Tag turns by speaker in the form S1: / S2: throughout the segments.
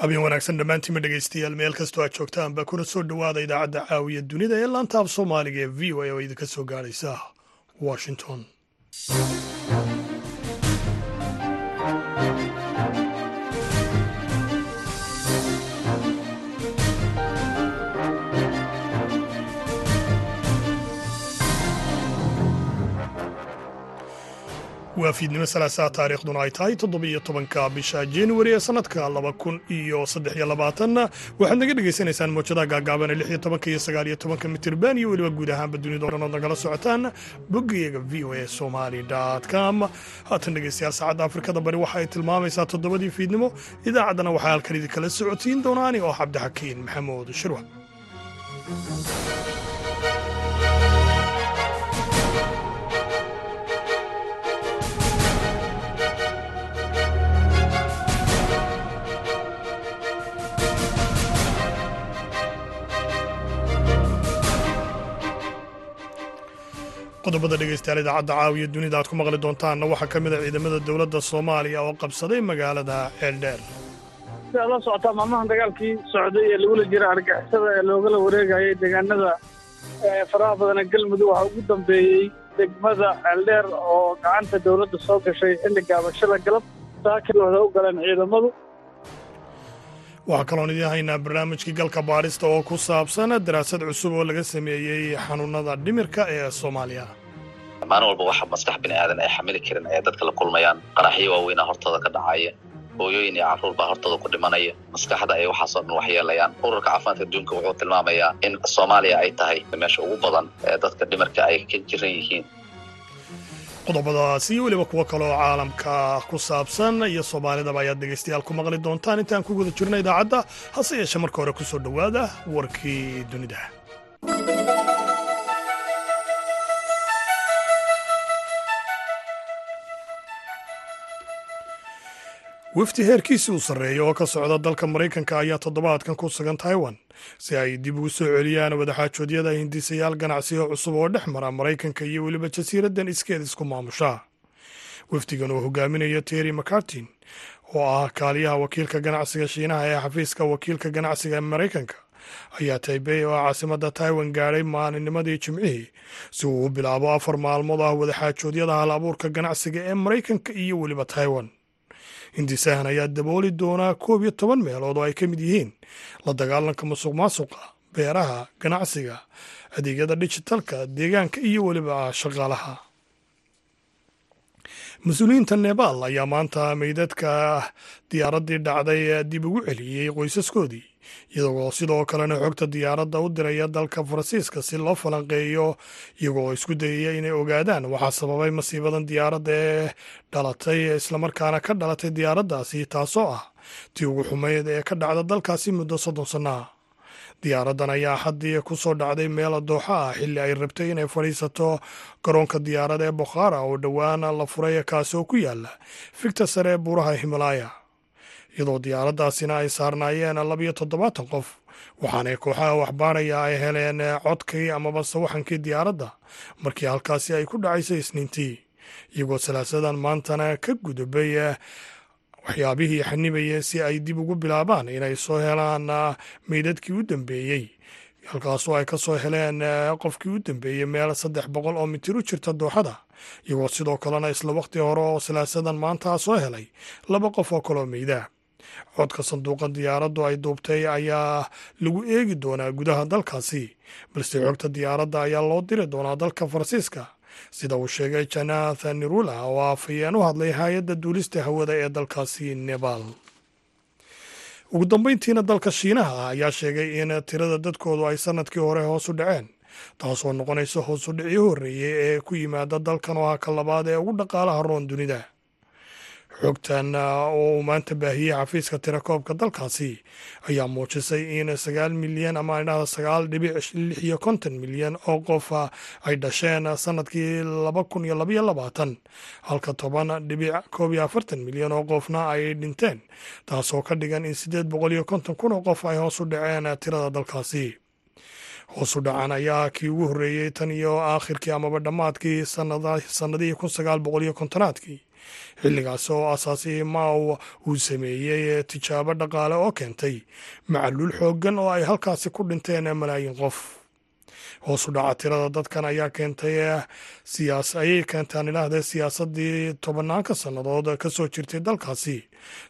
S1: habeen wanaagsan dhammaantiinma dhegaystayaal meel kastoo aad joogtaanba kuna soo dhowaada idaacadda caawiya dunida ee laanta af soomaaliga ee v o a oo idinka soo gaadhaysa washington waa fiidnimo salaasaa taariikhduna ay tahay toddobiyo tobanka bisha januari ee sanadka laba kun iyo saddex iyo labaatanna waxaad naga dhagaysanaysaan moojadaha gaagaaban ee lix iyo tobanka iyo sagaal iyo tobanka mitirban iyo weliba guud ahaanba dunida o dhan ood nagala socotaan. Boggayaga v o a somali com. Haatan dhegaystayaal saacadda afrikada bari waxa ay tilmaamaysaa toddobadii fiidnimo idaacaddana waxaa halkan idinkala socotiin doonaani oo cabdixakiin maxamuud shirwa qodobada dhegaystayaal idaacadda caawiya dunida aad ku maqli doontaanna waxaa ka mid a ciidamada dowladda soomaaliya oo qabsaday magaalada ceeldheer
S2: sidaad la socotaa maalmahan dagaalkii socday ee lagula jira argixisada ee loogala wareegayay deegaanada faraha badana galmudug waxaa ugu dambeeyey degmada ceeldheer oo gacanta dowladda soo gashay xilli gaabashada galab. Saakir waxay u galeen ciidamadu
S1: waxaa kaloon idiin haynaa barnaamijkii galka baadhista oo ku saabsan daraasad cusub oo laga sameeyey xanuunada dhimirka ee soomaaliya.
S3: Maalin walba waxa maskax bini aadan ay xamili karin ayaa dadka la kulmayaan qaraxyo waaweynaa hortooda ka dhacaya hooyooyin iyo carruur baa hortooda ku dhimanaya. Maskaxda ay waxaasoo dhan waxyeelayaan ururka caafimaadka adduunka wuxuu tilmaamayaa in soomaaliya ay tahay meesha ugu badan ee dadka dhimirka ay ka jiran yihiin
S1: qodobadaas iyo weliba kuwo kaloo caalamka ku saabsan iyo soomaalidaba ayaad dhegaystayaal ku maqli doontaan. Intaan ku guda jirna idaacadda hase yeeshee marka hore ku soo dhowaada warkii dunida wafdi heerkiisii uu sarreeya oo ka socda dalka maraykanka ayaa toddobaadkan ku sugan taiwan. Si ay dib ugu soo celiyaan wadaxaajoodyada hindisayaal ganacsiyo cusub oo dhex mara maraykanka iyo weliba jasiiraddan iskeed isku maamusha wafdigan oo hogaaminayo terry mcartin oo ah kaaliyaha wakiilka ganacsiga shiinaha ee xafiiska wakiilka ganacsiga ee maraykanka ayaa taybey oo caasimadda taiwan gaadhay maalinnimadii jimcihii si uu u bilaabo afar maalmood ah wadaxaajoodyada hal abuurka ganacsiga ee maraykanka iyo weliba taiwan hindisahan ayaa dabooli doonaa koob iyo toban meelood oo ay ka mid yihiin. La dagaalanka musuq maasuqa beeraha ganacsiga adeegyada dijitalka deegaanka iyo weliba shaqaalaha. Mas'uuliyiinta nebaal ayaa maanta meydadka diyaaraddii dhacday dib ugu celiyey qoysaskoodii iyagoo sidoo kalena xogta diyaaradda u diraya dalka faransiiska si loo falanqeeyo iyagoo isku dayaya inay ogaadaan waxaa sababay masiibadan diyaaradda ee dhalatay islamarkaana ka dhalatay diyaaraddaasi taasoo ah tii ugu xumeyd ee ka dhacda dalkaasi muddo soddon sanno ah diyaaraddan ayaa haddii ku soo dhacday meel dooxa ah xilli ay rabtay inay fadhiisato garoonka diyaarada ee bukhaara oo dhowaan la furay kaasi oo ku yaalla figta sare ee buuraha himalaaya iyadoo diyaaraddaasina ay saarnaayeen labiyo toddobaatan qof. Waxaanay kooxaha waxbaaraya ay heleen codkii amaba sawaxankii diyaaradda markii halkaasi ay ku dhacaysay isniintii. Iyagoo salaasadan maantana ka gudubay waxyaabihii xanibayay si ay dib ugu bilaabaan inay soo helaan meydadkii u dambeeyey. Halkaasoo ay ka soo heleen qofkii u dambeeyey meel saddex boqol oo mitir u jirta dooxada. Iyagoo sidoo kalena isla wakhti hore oo salaasadan maanta soo helay laba qof oo kaloo meyda codka sanduuqa diyaaraddu ay duubtay ayaa lagu eegi doonaa gudaha dalkaasi balse xogta diyaaradda ayaa loo diri doonaa dalka faransiiska. Sida uu sheegay janathan nirula oo afhayeen u hadlay hay'adda duulista hawada ee dalkaasi nebaal ugu dambeyntiina dalka shiinaha ayaa sheegay in tirada dadkoodu ay sannadkii hore hoos u dhaceen taasoo noqonaysa hoos u dhicii horreeyey ee ku yimaada dalkan oo ah ka labaad ee ugu dhaqaalaha roon dunida xogtan oo uu maanta baahiyey xafiiska tirakoobka dalkaasi ayaa muujisay in sagaal milyan ama idhahda sagaal dhibic lix iyo konton milyan oo qof ay dhasheen sannadkii laba kun iyo labaiyo labaatan halka toban dhibic koob iyo afartan milyan oo qofna ay dhinteen taasoo ka dhigan in siddeed boqol iyo konton kun oo qof ay hoos u dhaceen tirada dalkaasi. Hoosu dhacan ayaa kii ugu horreeyey tan iyo aakhirkii amaba dhammaadkii sannadihii kun sagaal boqol iyo kontonaadkii xilligaasi oo asaasi maaw uu sameeyey tijaabo dhaqaale oo keentay macaluul xooggan oo ay halkaasi ku dhinteen malaayiin qof. Hoosu dhaca tirada dadkan ayaa keentay ayay keentaan idhaahdee siyaasaddii tobanaanka sannadood ka soo jirtay dalkaasi.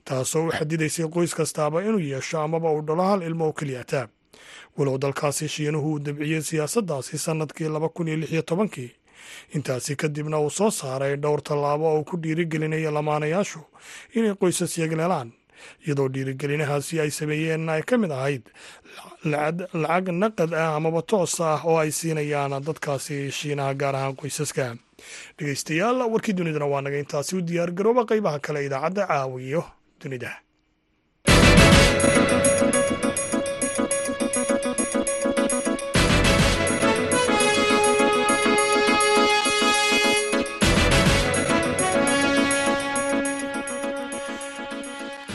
S1: Taasoo u xadidaysay qoys kastaaba inuu yeesho amaba uu dhalo hal ilmo oo keliyata walow dalkaasi shiinuhu uu dabciyey siyaasaddaasi sannadkii laba iyo lix tobankii intaasi kadibna uu soo saaray dhowr tallaabo oo ku dhiirigelinaya lamaanayaashu inay qoysas yegleelaan iyadoo dhiirigelinahaasi ay sameeyeen ay ka mid ahayd lacag naqad ah amaba toos ah oo ay siinayaan dadkaasi shiinaha gaar ahaan qoysaska. Dhegeystayaal warkii dunidana waa naga. Intaasi u diyaar garooba qeybaha kale idaacadda caawiyo dunida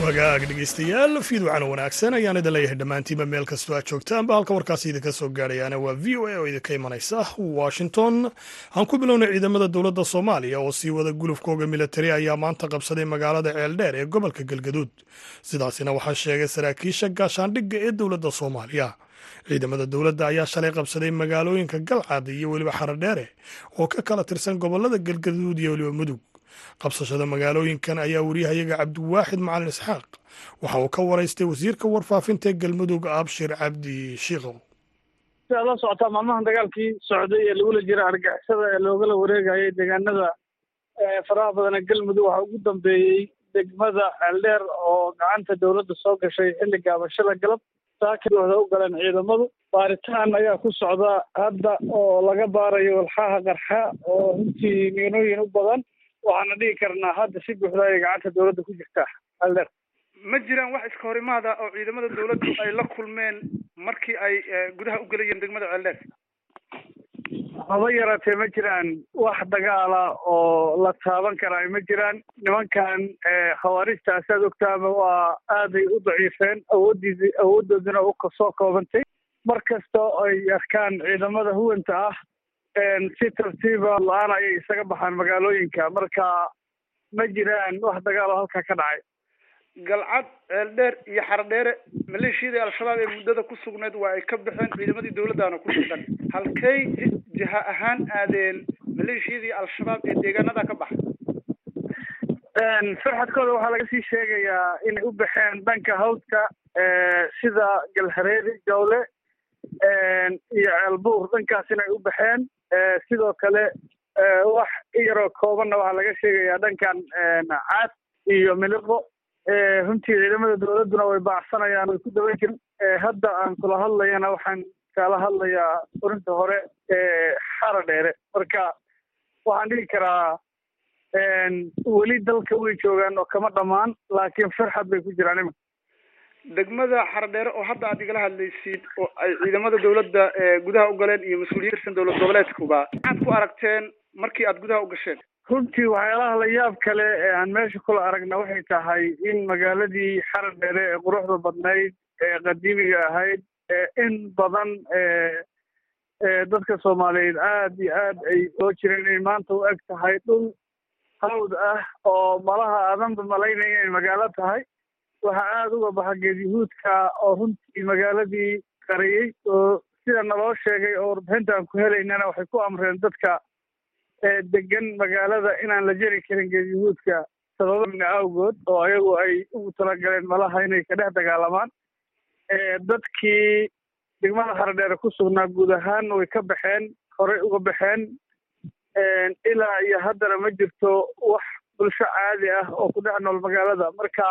S1: wagaag dhegeystayaal fiidwacana wanaagsan ayaan idin leeyahay dhammaantiinba meel kastoo aad joogtaanba halka warkaasi idinka soo gaadhayaana waa v o a oo idinka imanaysa washington. Aan ku bilownay ciidamada dowladda soomaaliya oo sii wada gulufkooga militari ayaa maanta qabsaday magaalada ceeldheer ee gobolka galgaduud. Sidaasina waxaa sheegay saraakiisha gaashaandhigga ee dowladda soomaaliya. Ciidamada dowladda ayaa shalay qabsaday magaalooyinka galcad iyo weliba xaradheere oo ka kala tirsan gobollada galgaduud iyo weliba mudug qabsashada magaalooyinkan ayaa wariyahayaga cabdiwaaxid macalin isxaaq. Waxa uu ka waraystay wasiirka warfaafinta ee galmudug abshir cabdi shiikow
S2: si aad la socotaa maalmahan dagaalkii socday ee lagula jira argixisada ee loogala wareegayay deegaanada faraha badana galmudug waxaa ugu dambeeyey degmada ceeldheer oo gacanta dowladda soo gashay xilli gaabashada galab. Saakii waxda u galeen ciidamadu. Baaritaan ayaa ku socda hadda oo laga baarayo walxaha qarxa oo runtii miinooyin u badan waxaana dhihi karnaa hadda si buuxda ay gacanta dowladda ku jirtaa ceeldheer
S4: ma jiraan wax iska horimaada oo ciidamada dowladdu ay la kulmeen markii ay gudaha u gelayeen degmada ceeldheer
S2: haba yaraatee ma jiraan wax dagaala oo la taaban karaa ma jiraan nimankan khawaarijta asaad ogtaaba waa aaday u daciifeen awooddoodina u soo koobantay? Mar kasta ay arkaan ciidamada huwanta ah si tartiiba la'aan ayay isaga baxaan magaalooyinka. Marka ma jiraan wax dagaalo halkaa ka dhacay.
S4: Galcad ceeldheer iyo xaradheere maleeshiyadii al-shabaab ee muddada ku sugnayd waa ay ka baxeen ciidamadii dowladdaana ku sugan halkay jiha ahaan aadeen maleeshiyadii al-shabaab ee deegaanada ka baxay.
S2: Farxadkooda waxaa laga sii sheegayaa inay u baxeen dhanka hawdka sida galhareeri jawle iyo ceelbuur dhankaas inay u baxeen sidoo kale wax yaroo koobanna waxaa laga sheegayaa dhankan caad iyo miliqo runtii ciidamada dowladduna way baacsanayaan way ku daban jirin. Hadda aan kula hadlayana waxaan kala hadlayaa urinta hore xara dheere. Marka waxaan dhihi karaa weli dalka way joogaan oo kama dhammaan laakiin farxad bay ku jiraan iminka
S4: degmada xaradheere oo hadda aad igala hadlaysid oo ay ciidamada dowladda gudaha u galeen iyo mas'uuliyiin tirsan dowlad goboleedkuba maxaad ku aragteen markii aad gudaha u gasheen?
S2: Runtii waxyaalaha la yaab kale ee aan meesha kula aragna waxay tahay in magaaladii xaradheere ee quruxda badnayd ee qadiimiga ahayd in badan dadka soomaaliyeed aad iyo aad ay soo jireen inay maanta u eg tahay dhul hawd ah oo malaha aadanba malaynaya inay magaalo tahay waxaa aada uga baxa geedyahuudka oo runtii magaaladii qariyey oo sida naloo sheegay oo warbixinta aan ku helaynana waxay ku amreen dadka degan magaalada inaan la jeri karin geedyahuudka sababana awgood oo ayagu ay ugu talagaleen malaha inay ka dhex dagaalamaan dadkii degmada haradheere ku sugnaa guud ahaan way ka baxeen horey uga baxeen ilaa iyo haddana ma jirto wax bulsho caadi ah oo ku dhex nool magaalada. Marka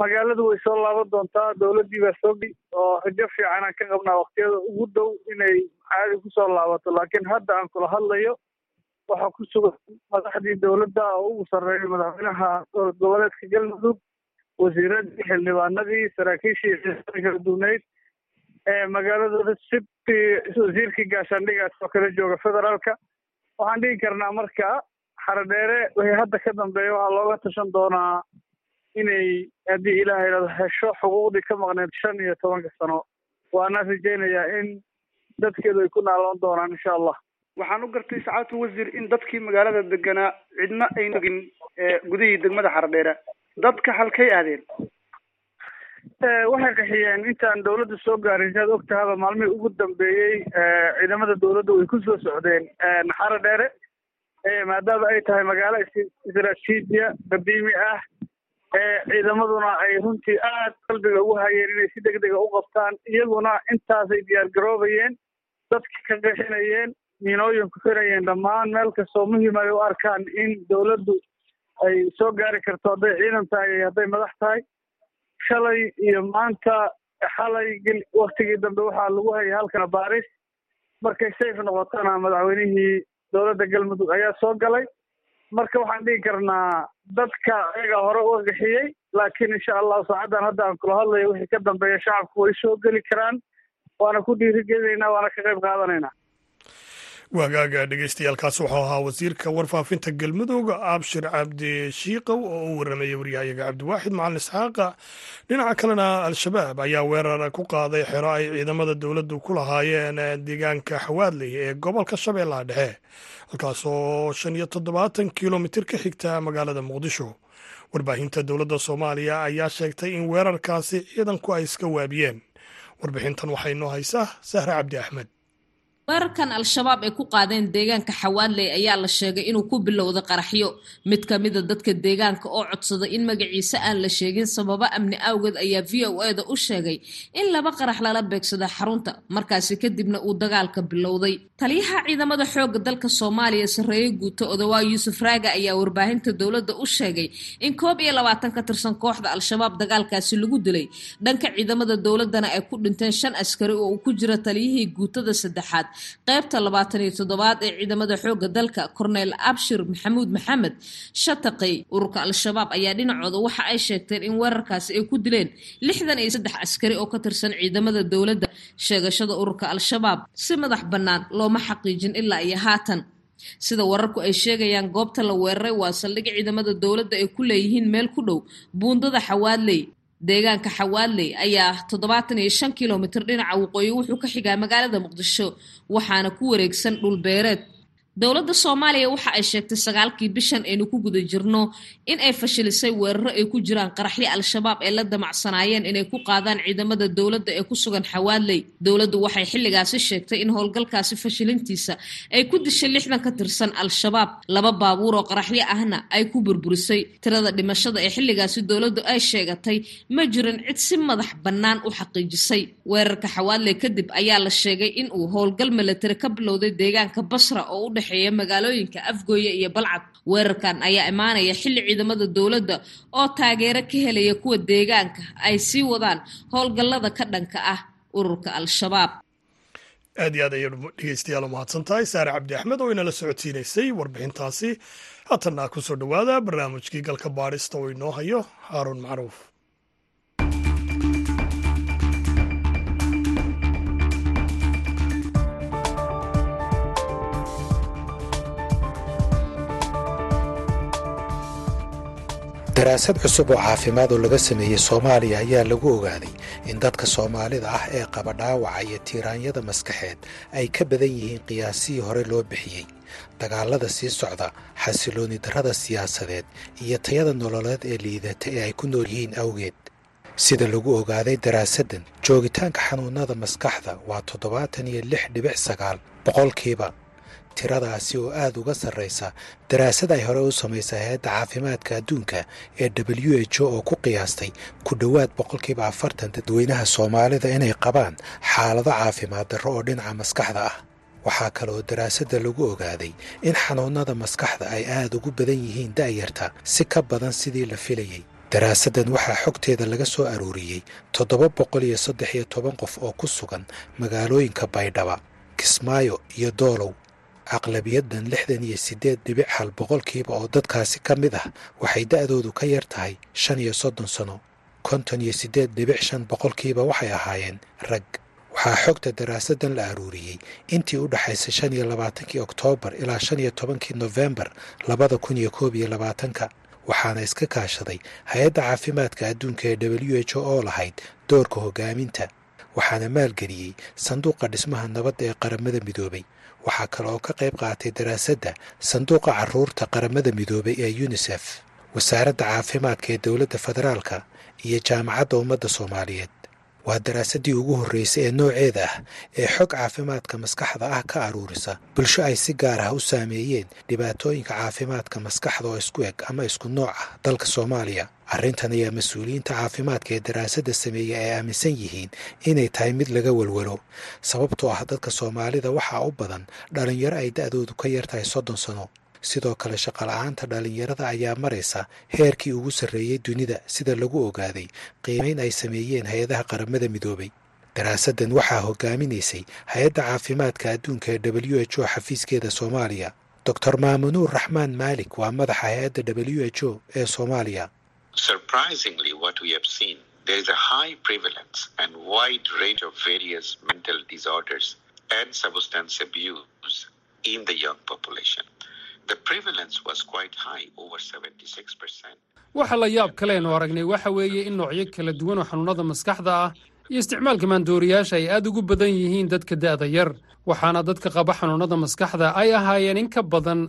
S2: magaaladu way soo laaban doontaa dowladdii baa oo rajo fiican aan ka qabnaa waktiyada ugu dhow inay caadi ku soo laabato. Laakiin hadda aan kula hadlayo waxaa ku sugan madaxdii dowladda oo ugu sarreeya madaxweynaha dowlad goboleedka galmudug wasiiradii xildhibaanadii saraakiishii ciidamada kala duwneyd magaaladooda sibti wasiirkii gaashaandhigaas oo kala jooga federaalka. Waxaan dhigi karnaa marka xaradheere wixii hadda ka dambeeya waxaa looga tashan doonaa inay haddii ilaah yidhahdo hesho xuquuqdii ka maqneyd shan iyo tobanka sano waana rajaynayaa in dadkeedu ay ku naaloon doonaan insha allah.
S4: Waxaan u gartay sacaadatu wasiir in dadkii magaalada deganaa cidna ayna ogin gudihii degmada xaradheere dadka halkay aadeen?
S2: Waxay qaxiyeen intaan dawladda soo gaarin saad og tahaba maalmihii ugu dambeeyey ciidamada dawladda way ku soo socdeen xara dheere maadaama ay tahay magaalo istaraatiijiya qadiimi ah ciidamaduna ay runtii aad qalbiga ugu hayeen inay si degdega u qabtaan iyaguna intaasay diyaar garoobayeen dadka ka qaxinayeen miinooyin ku xirayeen. Dhammaan meel kastoo muhiim ay u arkaan in dawladdu ay soo gaari karto hadday ciidan tahay iyo hadday madax tahay shalay iyo maanta xalay waktigii dambe waxaa lagu hayay halkana baaris. Markay sayf noqotona madaxweynihii dowladda galmudug ayaa soo galay marka waxaan dhigi karnaa dadka ayaga hore uga qixiyey laakiin insha allahu saacaddan hadda aan kula hadlayo wixii ka dambeeya shacabku way soo geli karaan waana ku dhiirigelinaynaa waana ka qayb qaadanaynaa
S1: waagaaga dhegeystayaaalkaas wuxuu ahaa wasiirka warfaafinta galmudug abshir cabdi shiikow oo u warramaya waryahayaga cabdiwaaxid macalin isxaaqa. Dhinaca kalena al-shabaab ayaa weerar ku qaaday xero ay ciidamada dowladdu ku lahaayeen deegaanka xawaadley ee gobolka shabeellaha dhexe halkaasoo shan iyo toddobaatan kilomitir ka xigta magaalada muqdisho. Warbaahinta dowladda soomaaliya ayaa sheegtay in weerarkaasi ciidanku ay iska waabiyeen. Warbixintan waxay noo haysaa sahre cabdi axmed
S5: weerarkan al-shabaab ay ku qaadeen deegaanka xawaadley ayaa la sheegay inuu ku bilowday qaraxyo. Mid ka mida dadka deegaanka oo codsaday in magaciisa aan la sheegin sababo amni awgeed ayaa v o e da u sheegay in laba qarax lala beegsada xarunta markaasi kadibna uu dagaalka bilowday. Taliyaha ciidamada xoogga dalka soomaaliya sarreeye guuto odawaa yuusuf raaga ayaa warbaahinta dowladda u sheegay in koob iyo labaatan ka tirsan kooxda al-shabaab dagaalkaasi lagu dilay. Dhanka ciidamada dowladdana ay ku dhinteen shan askari oo uu ku jira taliyihii guutada saddexaad qaybta labaatan iyo toddobaad ee ciidamada xoogga dalka korneyl abshir maxamuud maxamed shataqi ururka al-shabaab ayaa dhinacooda waxa ay sheegteen in weerarkaasi ay ku dileen lixdan iyo saddex askari oo ka tirsan ciidamada dowladda. Sheegashada ururka al-shabaab si madax bannaan looma xaqiijin ilaa iyo haatan. Sida wararku ay sheegayaan goobta la weeraray waa saldhig ciidamada dowladda ay ku leeyihiin meel ku dhow buundada xawaadley deegaanka xawaadley ayaa toddobaatan iyo shan kilomitir dhinaca waqooyi wuxuu ka xigaa magaalada muqdisho waxaana ku wareegsan dhul beereed dowladda soomaaliya waxa ay sheegtay sagaalkii bishan aynu ku guda jirno in ay fashilisay weeraro ay ku jiraan qaraxyo al-shabaab ee la damacsanaayeen inay ku qaadaan ciidamada dowladda ee ku sugan xawaadley dowladdu waxay xilligaasi sheegtay in howlgalkaasi fashilintiisa ay ku dishay lixdan ka tirsan al-shabaab. Laba baabuur oo qaraxyo ahna ay ku burburisay. Tirada dhimashada ee xilligaasi dowladdu ay sheegatay ma jirin cid si madax bannaan u xaqiijisay. Weerarka xawaadley kadib ayaa la sheegay in uu howlgal milatari ka bilowday deegaanka basra oo u dhexeeya magaalooyinka afgooye iyo balcad. Weerarkan ayaa imaanaya xilli ciidamada dowladda oo taageero ka helaya kuwa deegaanka ay sii wadaan howlgallada ka dhanka ah ururka al-shabaab.
S1: Aad iyo aad ayay dhegeystayaal u tahay saare cabdi axmed oo inala socodsiinaysay warbixintaasi. Haatanna ku soo dhowaada barnaamijkii galka baadhista oo inoo hayo haaruun macruuf
S6: daraasad cusub oo caafimaad oo laga sameeyey soomaaliya ayaa lagu ogaaday in dadka soomaalida ah ee qaba dhaawaca iyo tiiraanyada maskaxeed ay ka badan yihiin qiyaasihii hore loo bixiyey. Dagaalada sii socda xasilooni darrada siyaasadeed iyo tayada nololeed ee liidata ee ay ku nool yihiin awgeed. Sida lagu ogaaday daraasaddan joogitaanka xanuunnada maskaxda waa toddobaatan iyo lix dhibic sagaal boqolkiiba tiradaasi oo aad uga sarraysa daraasad ay hore u samaysay hay'adda caafimaadka adduunka ee w h o oo ku qiyaastay ku dhowaad boqolkiiba afartan dadweynaha soomaalida inay qabaan xaalado caafimaad darro oo dhinaca maskaxda ah. Waxaa kaleoo daraasadda lagu ogaaday in xanuunnada maskaxda ay aad ugu badan yihiin da'yarta si ka badan sidii la filayey daraasaddan waxaa xogteeda laga soo aruuriyey toddoba boqol iyo saddex iyo toban qof oo ku sugan magaalooyinka baydhaba kismaayo iyo doolow aqlabiyaddan lixdan iyo siddeed dhibic hal boqolkiiba oo dadkaasi ka mid ah waxay da'doodu ka yar tahay shan iyo soddon sano. konton iyo siddeed dhibic shan boqolkiiba waxay ahaayeen rag. Waxaa xogta daraasaddan la aruuriyey intii u dhaxaysay shan iyo labaatankii oktoobar ilaa shan iyo tobankii nofembar labada kun iyo koob iyo labaatanka waxaana iska kaashaday hay'adda caafimaadka adduunka ee w h o oo lahayd doorka hoggaaminta waxaana maalgeliyey sanduuqa dhismaha nabadda ee qaramada midoobay. Waxaa kale oo ka qayb qaatay daraasadda sanduuqa carruurta qaramada midoobay ee yunisef wasaaradda caafimaadka ee dowladda federaalka iyo jaamacadda ummadda soomaaliyeed waa daraasaddii ugu horreysay ee nooceeda ah ee xog caafimaadka maskaxda ah ka aruurisa. Bulsho ay si gaar ah u saameeyeen dhibaatooyinka caafimaadka maskaxda oo isku eg ama isku nooc ah. Dalka soomaaliya arrintan ayaa mas'uuliyiinta caafimaadka ee daraasadda sameeyey ay aaminsan yihiin inay tahay mid laga walwalo sababtoo ah dadka soomaalida waxaa u badan dhallinyaro ay da-doodu ka yar tahay soddon sano sidoo kale shaqola'aanta dhallinyarada ayaa maraysa heerkii ugu sarreeyey dunida sida lagu ogaaday qiimayn ay sameeyeen hay'adaha qaramada midoobay. Daraasaddan waxaa hogaaminaysay hay'adda caafimaadka adduunka ee w h o xafiiskeeda soomaaliya. Doctor maamunuur raxmaan maalik waa madaxa hay'adda w h o ee soomaaliya
S7: waxa la yaab kaleenu aragnay waxa weeye in noocyo kala duwan oo xanuunnada maskaxda ah iyo isticmaalka maandooriyaasha ay aad ugu badan yihiin dadka da'da yar waxaana dadka qaba xanuunnada maskaxda ay ahaayeen in ka badan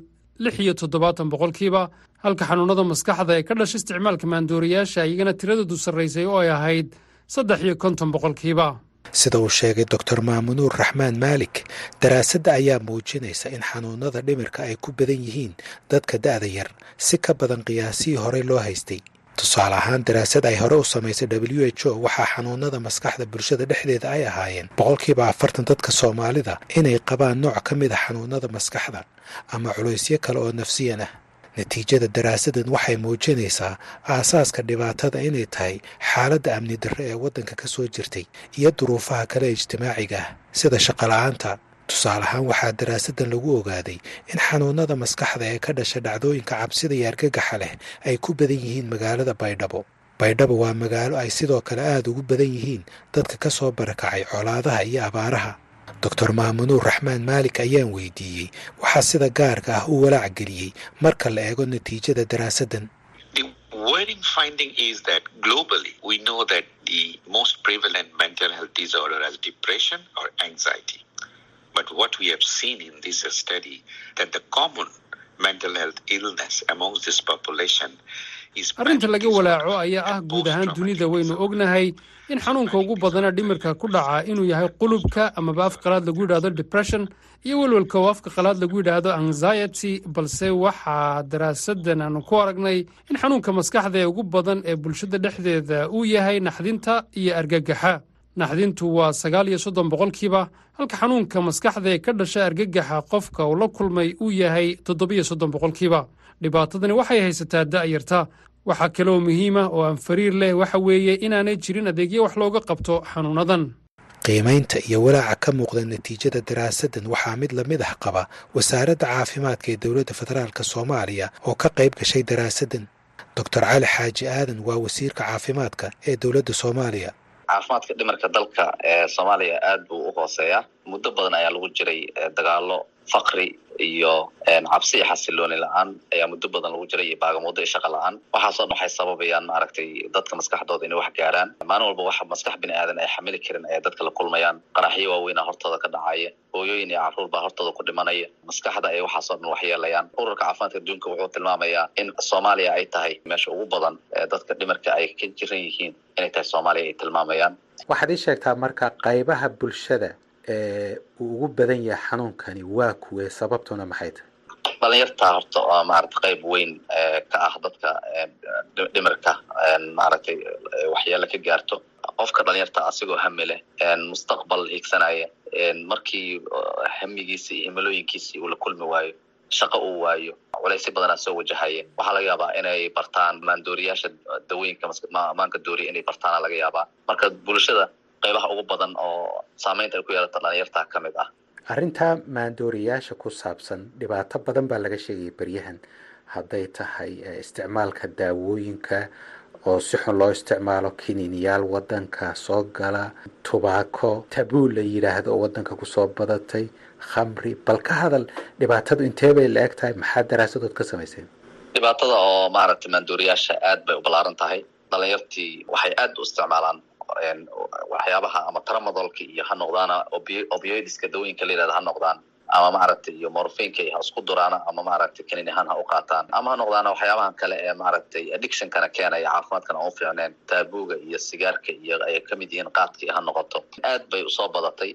S7: lix iyo toddobaatan boqolkiiba halka xanuunnada maskaxda ee ka dhasha isticmaalka maandooriyaasha iyagana tiradoodu sarraysay oo ay ahayd saddex iyo konton boqolkiiba
S6: sida uu sheegay doctor maamunuur raxmaan maalik daraasadda ayaa muujinaysa in xanuunnada dhimirka ay ku badan yihiin dadka da'da yar. Si ka badan qiyaasihii horey loo haystay. Tusaale ahaan daraasad ay hore u samaysay w h o waxaa xanuunnada maskaxda bulshada dhexdeeda ay ahaayeen. Boqolkiiba afartan dadka soomaalida inay qabaan nooc ka mid a xanuunnada maskaxda ama culaysyo kale oo nafsiyan ah natiijada daraasaddan waxay muujinaysaa aasaaska dhibaatada inay tahay xaaladda amni darre ee waddanka ka soo jirtay iyo duruufaha kale ijtimaaciga ah. Sida shaqola'aanta tusaale ahaan waxaa daraasaddan lagu ogaaday in xanuunnada maskaxda ee ka dhasha dhacdooyinka cabsida iyo argagaxa leh ay ku badan yihiin magaalada baydhabo. Baydhabo waa magaalo ay sidoo kale aada ugu badan yihiin dadka ka soo barakacay colaadaha iyo abaaraha doctor maamunuur raxmaan maalik ayaan weydiiyey. Waxaa sida gaarka ah u walaac geliyey. Marka la eego natiijada daraasaddan
S7: arrinta laga walaaco ayaa ah guud ahaan dunida waynu ognahay in xanuunka ugu badana dhimirka ku dhaca inuu yahay qulubka amaba af qalaad lagu yidhahdo depression iyo welwelka oo afka qalaad lagu yidhaahdo anxiety balse waxaa daraasaddan aanu ku aragnay in xanuunka maskaxda ee ugu badan ee bulshada dhexdeeda uu yahay naxdinta iyo argagaxa. Naxdintu waa sagaal iyo soddon boqolkiiba halka xanuunka maskaxda ee ka dhasha argagaxa qofka uu la kulmay uu yahay toddobiyo soddon boqolkiiba. Dhibaatadani waxay haysataa da'yarta waxaa kaleoo muhiima oo aan fariir leh waxa weeye inaanay jirin adeegyo wax looga qabto xanuunadan.
S6: Qiimaynta iyo walaaca ka muuqda natiijada daraasaddan waxaa mid la mid ah qaba wasaaradda caafimaadka ee dowladda federaalk soomaaliya oo ka qayb gashay daraasaddan doctor cali xaaji aadan waa wasiirka caafimaadka ee dowladda soomaaliya.
S3: Caafimaadka dhimarka dalka ee soomaaliya aad buu u hooseeyaa. Muddo badan ayaa lagu jiray dagaalo faqri iyo cabsi iyo xasilooni la'aan ayaa muddo badan lagu jiray iyo baagamudo iyo shaqa la'aan. Waxaasoo dhan waxay sababayaan maaragtay dadka maskaxdooda inay wax gaaraan. Maalin walba waxa maskax bini aadan ay xamili karin ee dadka la kulmayaan. Qaraxyo waaweyna hortooda ka dhacaya hooyooyin iyo carruur baa hortooda ku dhimanaya. Maskaxda ay waxaasoo dhan waxyeelayaan ururka caafimaadka adduunka wuxuu tilmaamayaa in soomaaliya ay tahay meesha ugu badan ee dadka dhimarka ay ka jiran yihiin inay tahay soomaaliya ay tilmaamayaan.
S6: Waxaad ii sheegtaa marka qaybaha bulshada uu ugu badan yahay xanuunkani waa kuwee? Sababtuna maxay tahay
S3: dhalinyarta horta oo maarata qayb weyn ka ah dadka dhimirka maaragtay waxyeelo ka gaarto. Qofka dhalinyarta asigoo hami leh mustaqbal hiigsanaya markii hamigiisi iyo himilooyinkiisi uu la kulmi waayo shaqo uu waayo culaysyo badanaa soo wajahaya waxaa laga yaabaa inay bartaan maandooriyaasha dawooyinka maanka dooriya inay bartaana laga yaabaa. Marka bulshada qaybaha ugu badan oo saameynta ay ku yeelata dhalinyarta ka mid ah.
S6: Arrintaa maandooriyaasha ku saabsan dhibaato badan baa laga sheegaya beryahan. Hadday tahay isticmaalka daawooyinka oo si xun loo isticmaalo kiniiniyaal waddanka soo gala tubaako tabuu la yidhaahdo oo waddanka ku soo badatay khamri bal ka hadal dhibaatadu intee bay la eg tahay? Maxaa daraasadood ka samayseen
S3: dhibaatada oo maaragtay maandooriyaasha aad bay u ballaaran tahay. Dhalinyartii waxay aad u isticmaalaan waxyaabaha ama tramadolka iyo ha noqdaana opioidiska dawooyinka la yidhahda ha noqdaan ama maaragtay iyo morfinka ha isku duraana ama maaragtay kanin ahaan ha u qaataan. Ama ha noqdaana waxyaabahan kale ee maaragtay addictionkana keenaya caafimaadkana aan u fiicneen taabuga iyo sigaarka iyo ay ka mid yihiin qaadkii ha noqoto. Aad bay u soo badatay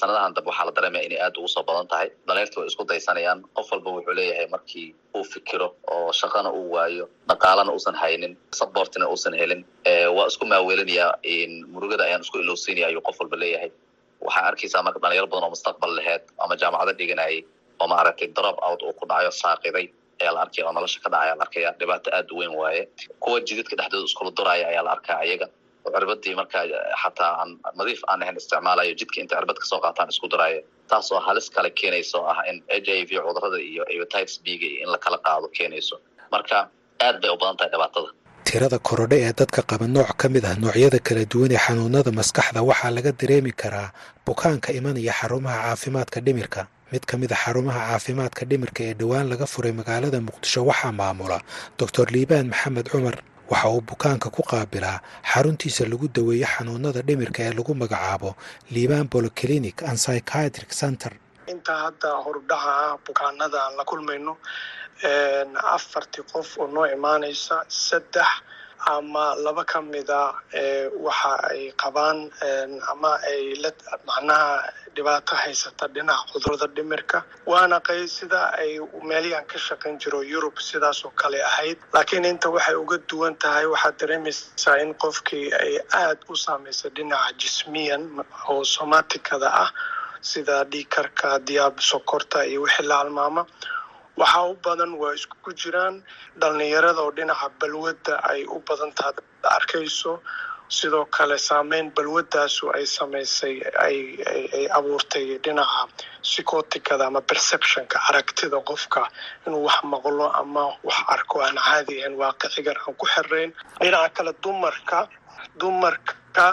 S3: sanadahan dambe waxaa la dareemaya inay aad ugu soo badan tahay. Dhalinyarta way isku daysanayaan qof walba wuxuu leeyahay markii uu fikiro oo shaqana uu waayo dhaqaalana uusan haynin sabortina uusan helin waa isku maaweelinaya murugada ayaan isku ilowsiinaya ayuu qof walba leeyahay waxaa arkaysaa marka dhalinyaro badan oo mustaqbal laheed ama jaamacado dhiganayay oo maaragtay drop out uu ku dhacayo saaqiday ayaa la arkaya oo nolosha ka dhacaya la arkaya. Dhibaato aad u weyn waaye. Kuwa jididka dhexdooda iskula duraya ayaa la arkaa ayaga oo cirbadii markaa xataa aan nadiif aan ahayn isticmaalayo jidka inta cirbad ka soo qaataan isku duraayo taas oo halis kale keenayso ah in h i v cudurrada iyo hepatitis b-ga in la qaado keenayso. Marka aad bay u badan tahay dhibaatada
S6: tirada korodhe ee dadka qaba nooc ka mid ah noocyada kala duwan ee xanuunada maskaxda waxaa laga dareemi karaa bukaanka imanaya xarumaha caafimaadka dhimirka. Mid ka mid a xarumaha caafimaadka dhimirka ee dhowaan laga furay magaalada muqdisho waxaa maamula doctor liibaan maxamed cumar. Waxa uu bukaanka ku qaabilaa xaruntiisa lagu daweeyo xanuunada dhimirka ee lagu magacaabo liibaan boloclinic and psychiatric center.
S8: Intaa hadda horudhaca ah bukaanada aan la kulmayno afartii qof oo noo imaanaysa saddex ama laba ka mida waxa ay qabaan ama ay la macnaha dhibaato haysata dhinaca cudurrada dhimirka. Waana qey sida ay meelihan ka shaqayn jiro yurub sidaas oo kale ahayd. Laakiin inta waxay uga duwan tahay waxaad dareemaysaa in qofkii ay aada u saameysay dhinaca jismiyan oo somaticada ah sida dhiikarka diyaab sokorta iyo wixii la halmaama waxaa u badan waa isku jiraan dhalinyarada oo dhinaca balwadda ay u badan tahay arkayso. Sidoo kale saameyn balwadaasu ay samaysay ay abuurtay dhinaca psychoticada ama perceptionka aragtida qofka. Inuu wax maqlo ama wax arko aan caadi ahayn waaqicigan aan ku xirayn dhinaca kale dumarka dumarka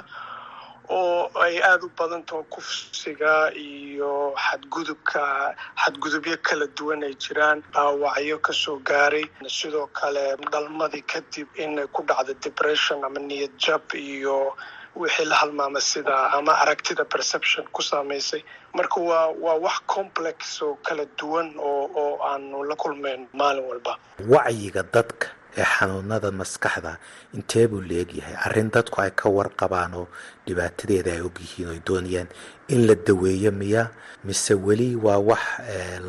S8: oo ay aada u badan taho kufsiga iyo xadgudubka xadgudubyo kala duwan ay jiraan dhaawacyo ka soo gaaray. Sidoo kale dhalmadii kadib inay ku dhacdo depression ama niyad jab iyo wixii la halmaama sida ama aragtida perception ku saamaysay. Marka waa waa wax complex oo kala duwan oo oo aanu la kulmayn maalin walba.
S6: Wacyiga dadka ee xanuunada maskaxda intee buu leegyahay arrin dadku ay ka warqabaan oo dhibaatadeeda ay ogyihiin oy doonayaan in la daweeyo miya mise weli waa wax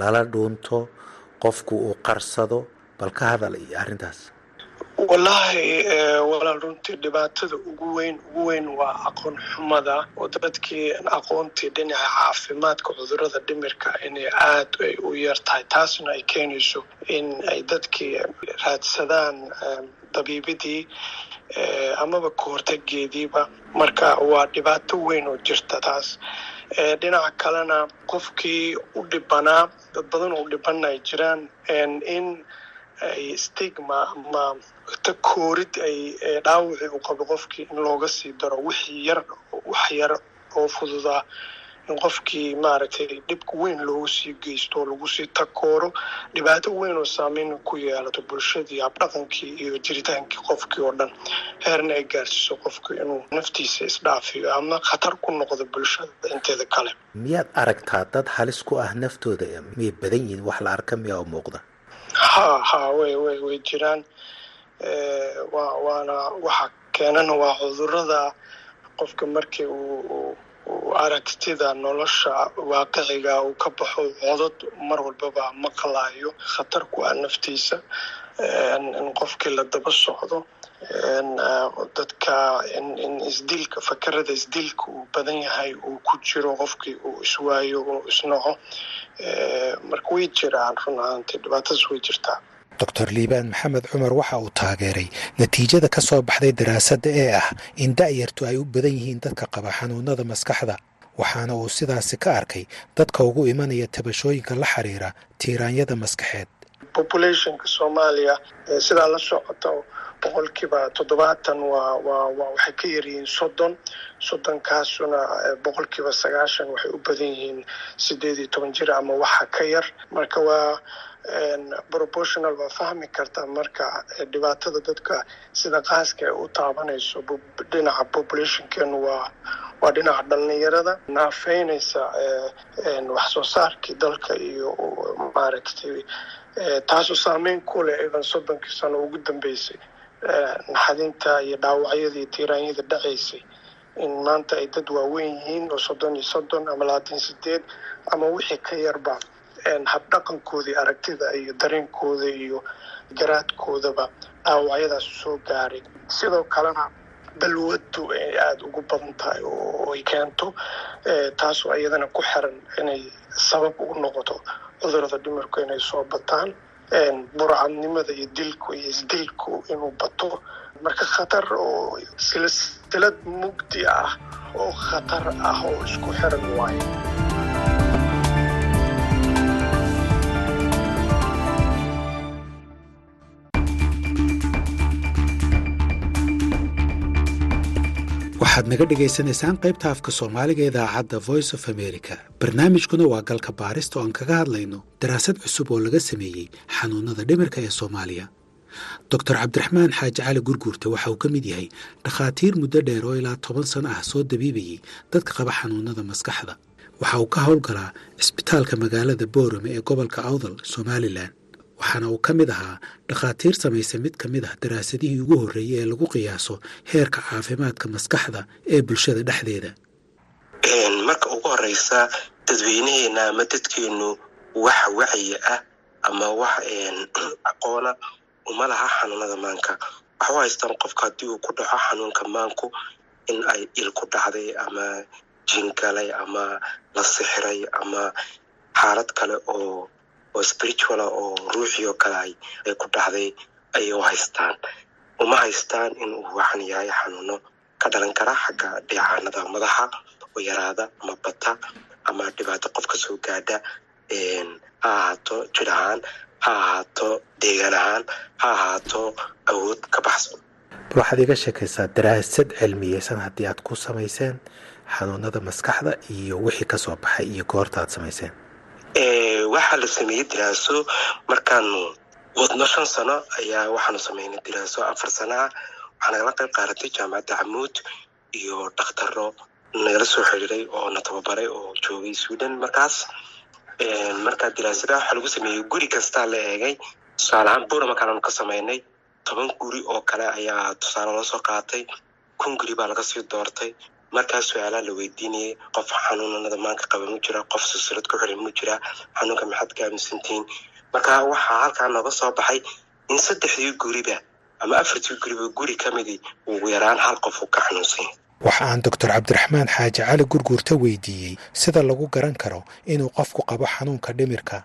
S6: lala dhuunto qofku uu qarsado? Bal ka hadal iyo arrintaas
S8: wallaahi walaal runtii dhibaatada ugu weyn ugu weyn waa aqoon xumada oo dadkii aqoontii dhinaca caafimaadka cudurrada dhimirka inay aada ay u yar tahay. Taasna ay keenayso in ay dadkii raadsadaan dabiibadii amaba kahortageediiba marka waa dhibaato weyn oo jirta taas. Dhinaca kalena qofkii u dhibanaa dad badan oo dhiban ay jiraan in ay stigma ama takoorid ay dhaawacii u qabo qofkii in looga sii daro wixii yar wax yar oo fududaa in qofkii maaragtay dhibka weyn loogu sii geysto oo lagu sii takooro dhibaato weyn oo saameyn ku yeelato bulshadii habdhaqankii iyo jiritaankii qofkii oo dhan. Heerna ay gaarsiiso qofku inuu naftiisa isdhaafiyo ama khatar ku noqdo bulshada inteeda kale.
S6: Miyaad aragtaa dad halis ku ah naftooda miyay badan yihiin wax la arka miyaa u muuqda?
S8: Ha ha way way way jiraan waana waxa keenana waa cudurrada qofka markii uu aragtida nolosha waaqiciga uu ka baxo codod mar walbaba maqlayo khatar ku ah naftiisa. In qofkii la daba socdo dadka in isdilka fakerada isdilka uu badan yahay uu ku jiro qofkii uu iswaayo uu isnaco marka way jiraan run ahaantii dhibaatadaas way jirtaa
S6: doctor liibaan maxamed cumar waxa uu taageeray natiijada ka soo baxday daraasadda ee ah in da'yartu ay u badan yihiin dadka qaba xanuunada maskaxda waxaana uu sidaasi ka arkay dadka ugu imanaya tabashooyinka la xiriira tiiraanyada maskaxeed.
S8: Populationka soomaaliya sidaa la socota boqolkiiba toddobaatan waa waa waa waxay ka yaryihiin soddon. Soddonkaasuna boqolkiiba sagaashan waxay u badan yihiin sideed iyo toban jir ama waxa ka yar. Marka waa proportional waa fahmi kartaa marka dhibaatada dadka sida qaaska ay u taabanayso dhinaca populationkeenu waa waa dhinaca dhalinyarada naafeynaysa wax soo saarkii dalka iyo maaragtay taasoo saameyn ku leh idan soddonkii sano ugu dambeysay. Naxadinta iyo dhaawacyadii tiiraanyada dhacaysay. In maanta ay dad waaweyn yihiin oo soddon iyo soddon ama labaatan sideed ama wixii ka yarba habdhaqankoodii aragtida iyo dareenkooda iyo garaadkoodaba dhaawacyadaas soo gaaray sidoo kalena balwadu ay aada ugu badan tahay oo ay keento taasoo iyadana ku xiran inay sabab ugu noqoto cudurrada dhimirku inay soo bataan burcadnimada iyo dilku iyo isdilku inuu bato. Marka khatar oo silsilad mugdi ah oo khatar ah oo isku xiran waayo
S6: waxaad naga dhagaysanaysaan qaybta afka soomaaliga idaacadda voice of america. Barnaamijkuna waa galka baarista oo aan kaga hadlayno daraasad cusub oo laga sameeyey xanuunnada dhimirka ee soomaaliya. Doctor cabdiraxmaan xaaji cali gurguurta waxa uu ka mid yahay dhakhaatiir muddo dheer oo ilaa toban sano ah soo dabiibayey dadka qaba xanuunnada maskaxda. Waxa uu ka howlgalaa cisbitaalka magaalada boorame ee gobolka awdal somalilan waxaana uu ka mid ahaa dhakhaatiir samaysa mid ka mid ah daraasadihii ugu horreeyey ee lagu qiyaaso heerka caafimaadka maskaxda ee bulshada dhexdeeda.
S9: Marka ugu horeysa dadweynaheena ama dadkeenu wax wacyi ah ama wax aqoona uma laha xanuunada maanka. Waxa u haystaan qofka haddii uu ku dhaco xanuunka maanku in ay il ku dhacday ama jingalay ama la sixiray ama xaalad kale oo oo spirituala oo ruuxii oo kale ay ku dhacday ayay haystaan. Uma haystaan inuu waxan yahay xanuuno ka dhalan kara xagga dheecaanada madaxa oo yaraada ama bata ama dhibaato qofka soo gaadha ha ahaato jir ahaan ha ahaato deegaan ahaan ha ahaato awood ka baxsan.
S6: Waxaad iga sheekaysaa daraasad cilmiyeysan haddii aad ku samayseen xanuunada maskaxda iyo wixii ka soo baxay iyo goorta aad samayseen
S9: waxaa la sameeyey diraaso markaanu wadno shan sano ayaa waxaanu sameynay diraaso afar sana ah. Waxaa nagala qayb qaadatay jaamacadda camuud iyo dhakhtaro nagala soo xiriiray oo na tababaray oo joogay sweden markaas. Markaa diraasadaha waxaa lagu sameeyey guri kastaa la eegay. Tusaale ahaan bura markaananu ka sameynay toban guri oo kale ayaa tusaale loo soo qaatay. Kun guri baa laga sii doortay markaa su'aalaa la weydiinayay qof xanuunanada maanka qaba mu jira qof silsilad ku xiran mu jira xanuunka maxaad ka aaminsantihiin marka waxaa halkaa nooga soo baxay in saddexdii guriba ama afartii guriba guri ka midi ugu yaraan hal qof uu ka xanuunsanya
S6: waxa aan doctor cabdiraxmaan xaaji cali gurguurta weydiiyey sida lagu garan karo inuu qofku qabo xanuunka dhimirka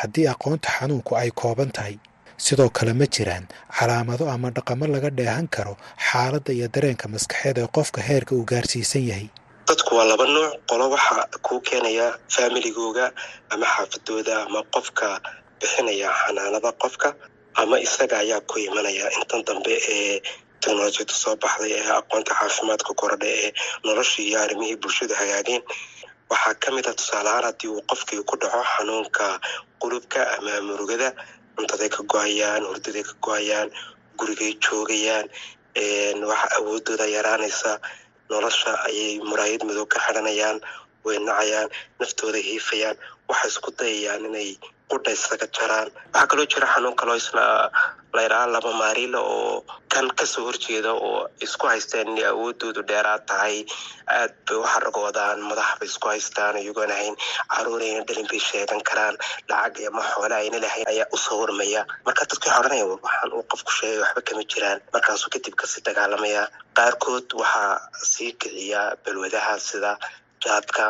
S6: haddii aqoonta xanuunku ay kooban tahay sidoo kale ma jiraan calaamado ama dhaqamo laga dheehan karo xaaladda iyo dareenka maskaxeed ee qofka heerka uu gaarsiisan yahay.
S9: Dadku waa laba nuuc qolo waxaa kuu keenaya faamiligooga ama xaafadooda ama qofka bixinaya xanaanada qofka ama isaga ayaa ku imanaya. Intan dambe ee teknolojiyada soo baxday ee aqoonta caafimaadka korodha ee noloshii iyo arrimihii bulshada hagaageen waxaa ka mid a tusaaleahaan haddii uu qofkii ku dhaco xanuunka qulubka ama murugada cuntaday ka go'ayaan hurdaday ka go'ayaan gurigay joogayaan waxa awoodooda yaraanaysa nolosha ayay muraayad madow ka xiranayaan way nacayaan naftooda hiifayaan waxay isku dayayaan inay qudha isaga jaraan. Waxaa kaloo jira xanuun kaloo isna layidhaha laba maariila oo kan ka soo horjeeda oo isku haystaan inay awoodoodu dheeraad tahay. Aad bay u xaragoodaan madax bay isku haystaan iyagoon ahayn caruurayna dhalin bay sheegan karaan. Lacag ama xoole ayna lahayn ayaa u soo warmaya marka dadku waxay odhanaya waxaan uu qofku sheegay waxba kama jiraan. Markaasuu kadib ka sii dagaalamaya qaarkood waxaa sii kiciya balwadaha sida jaadka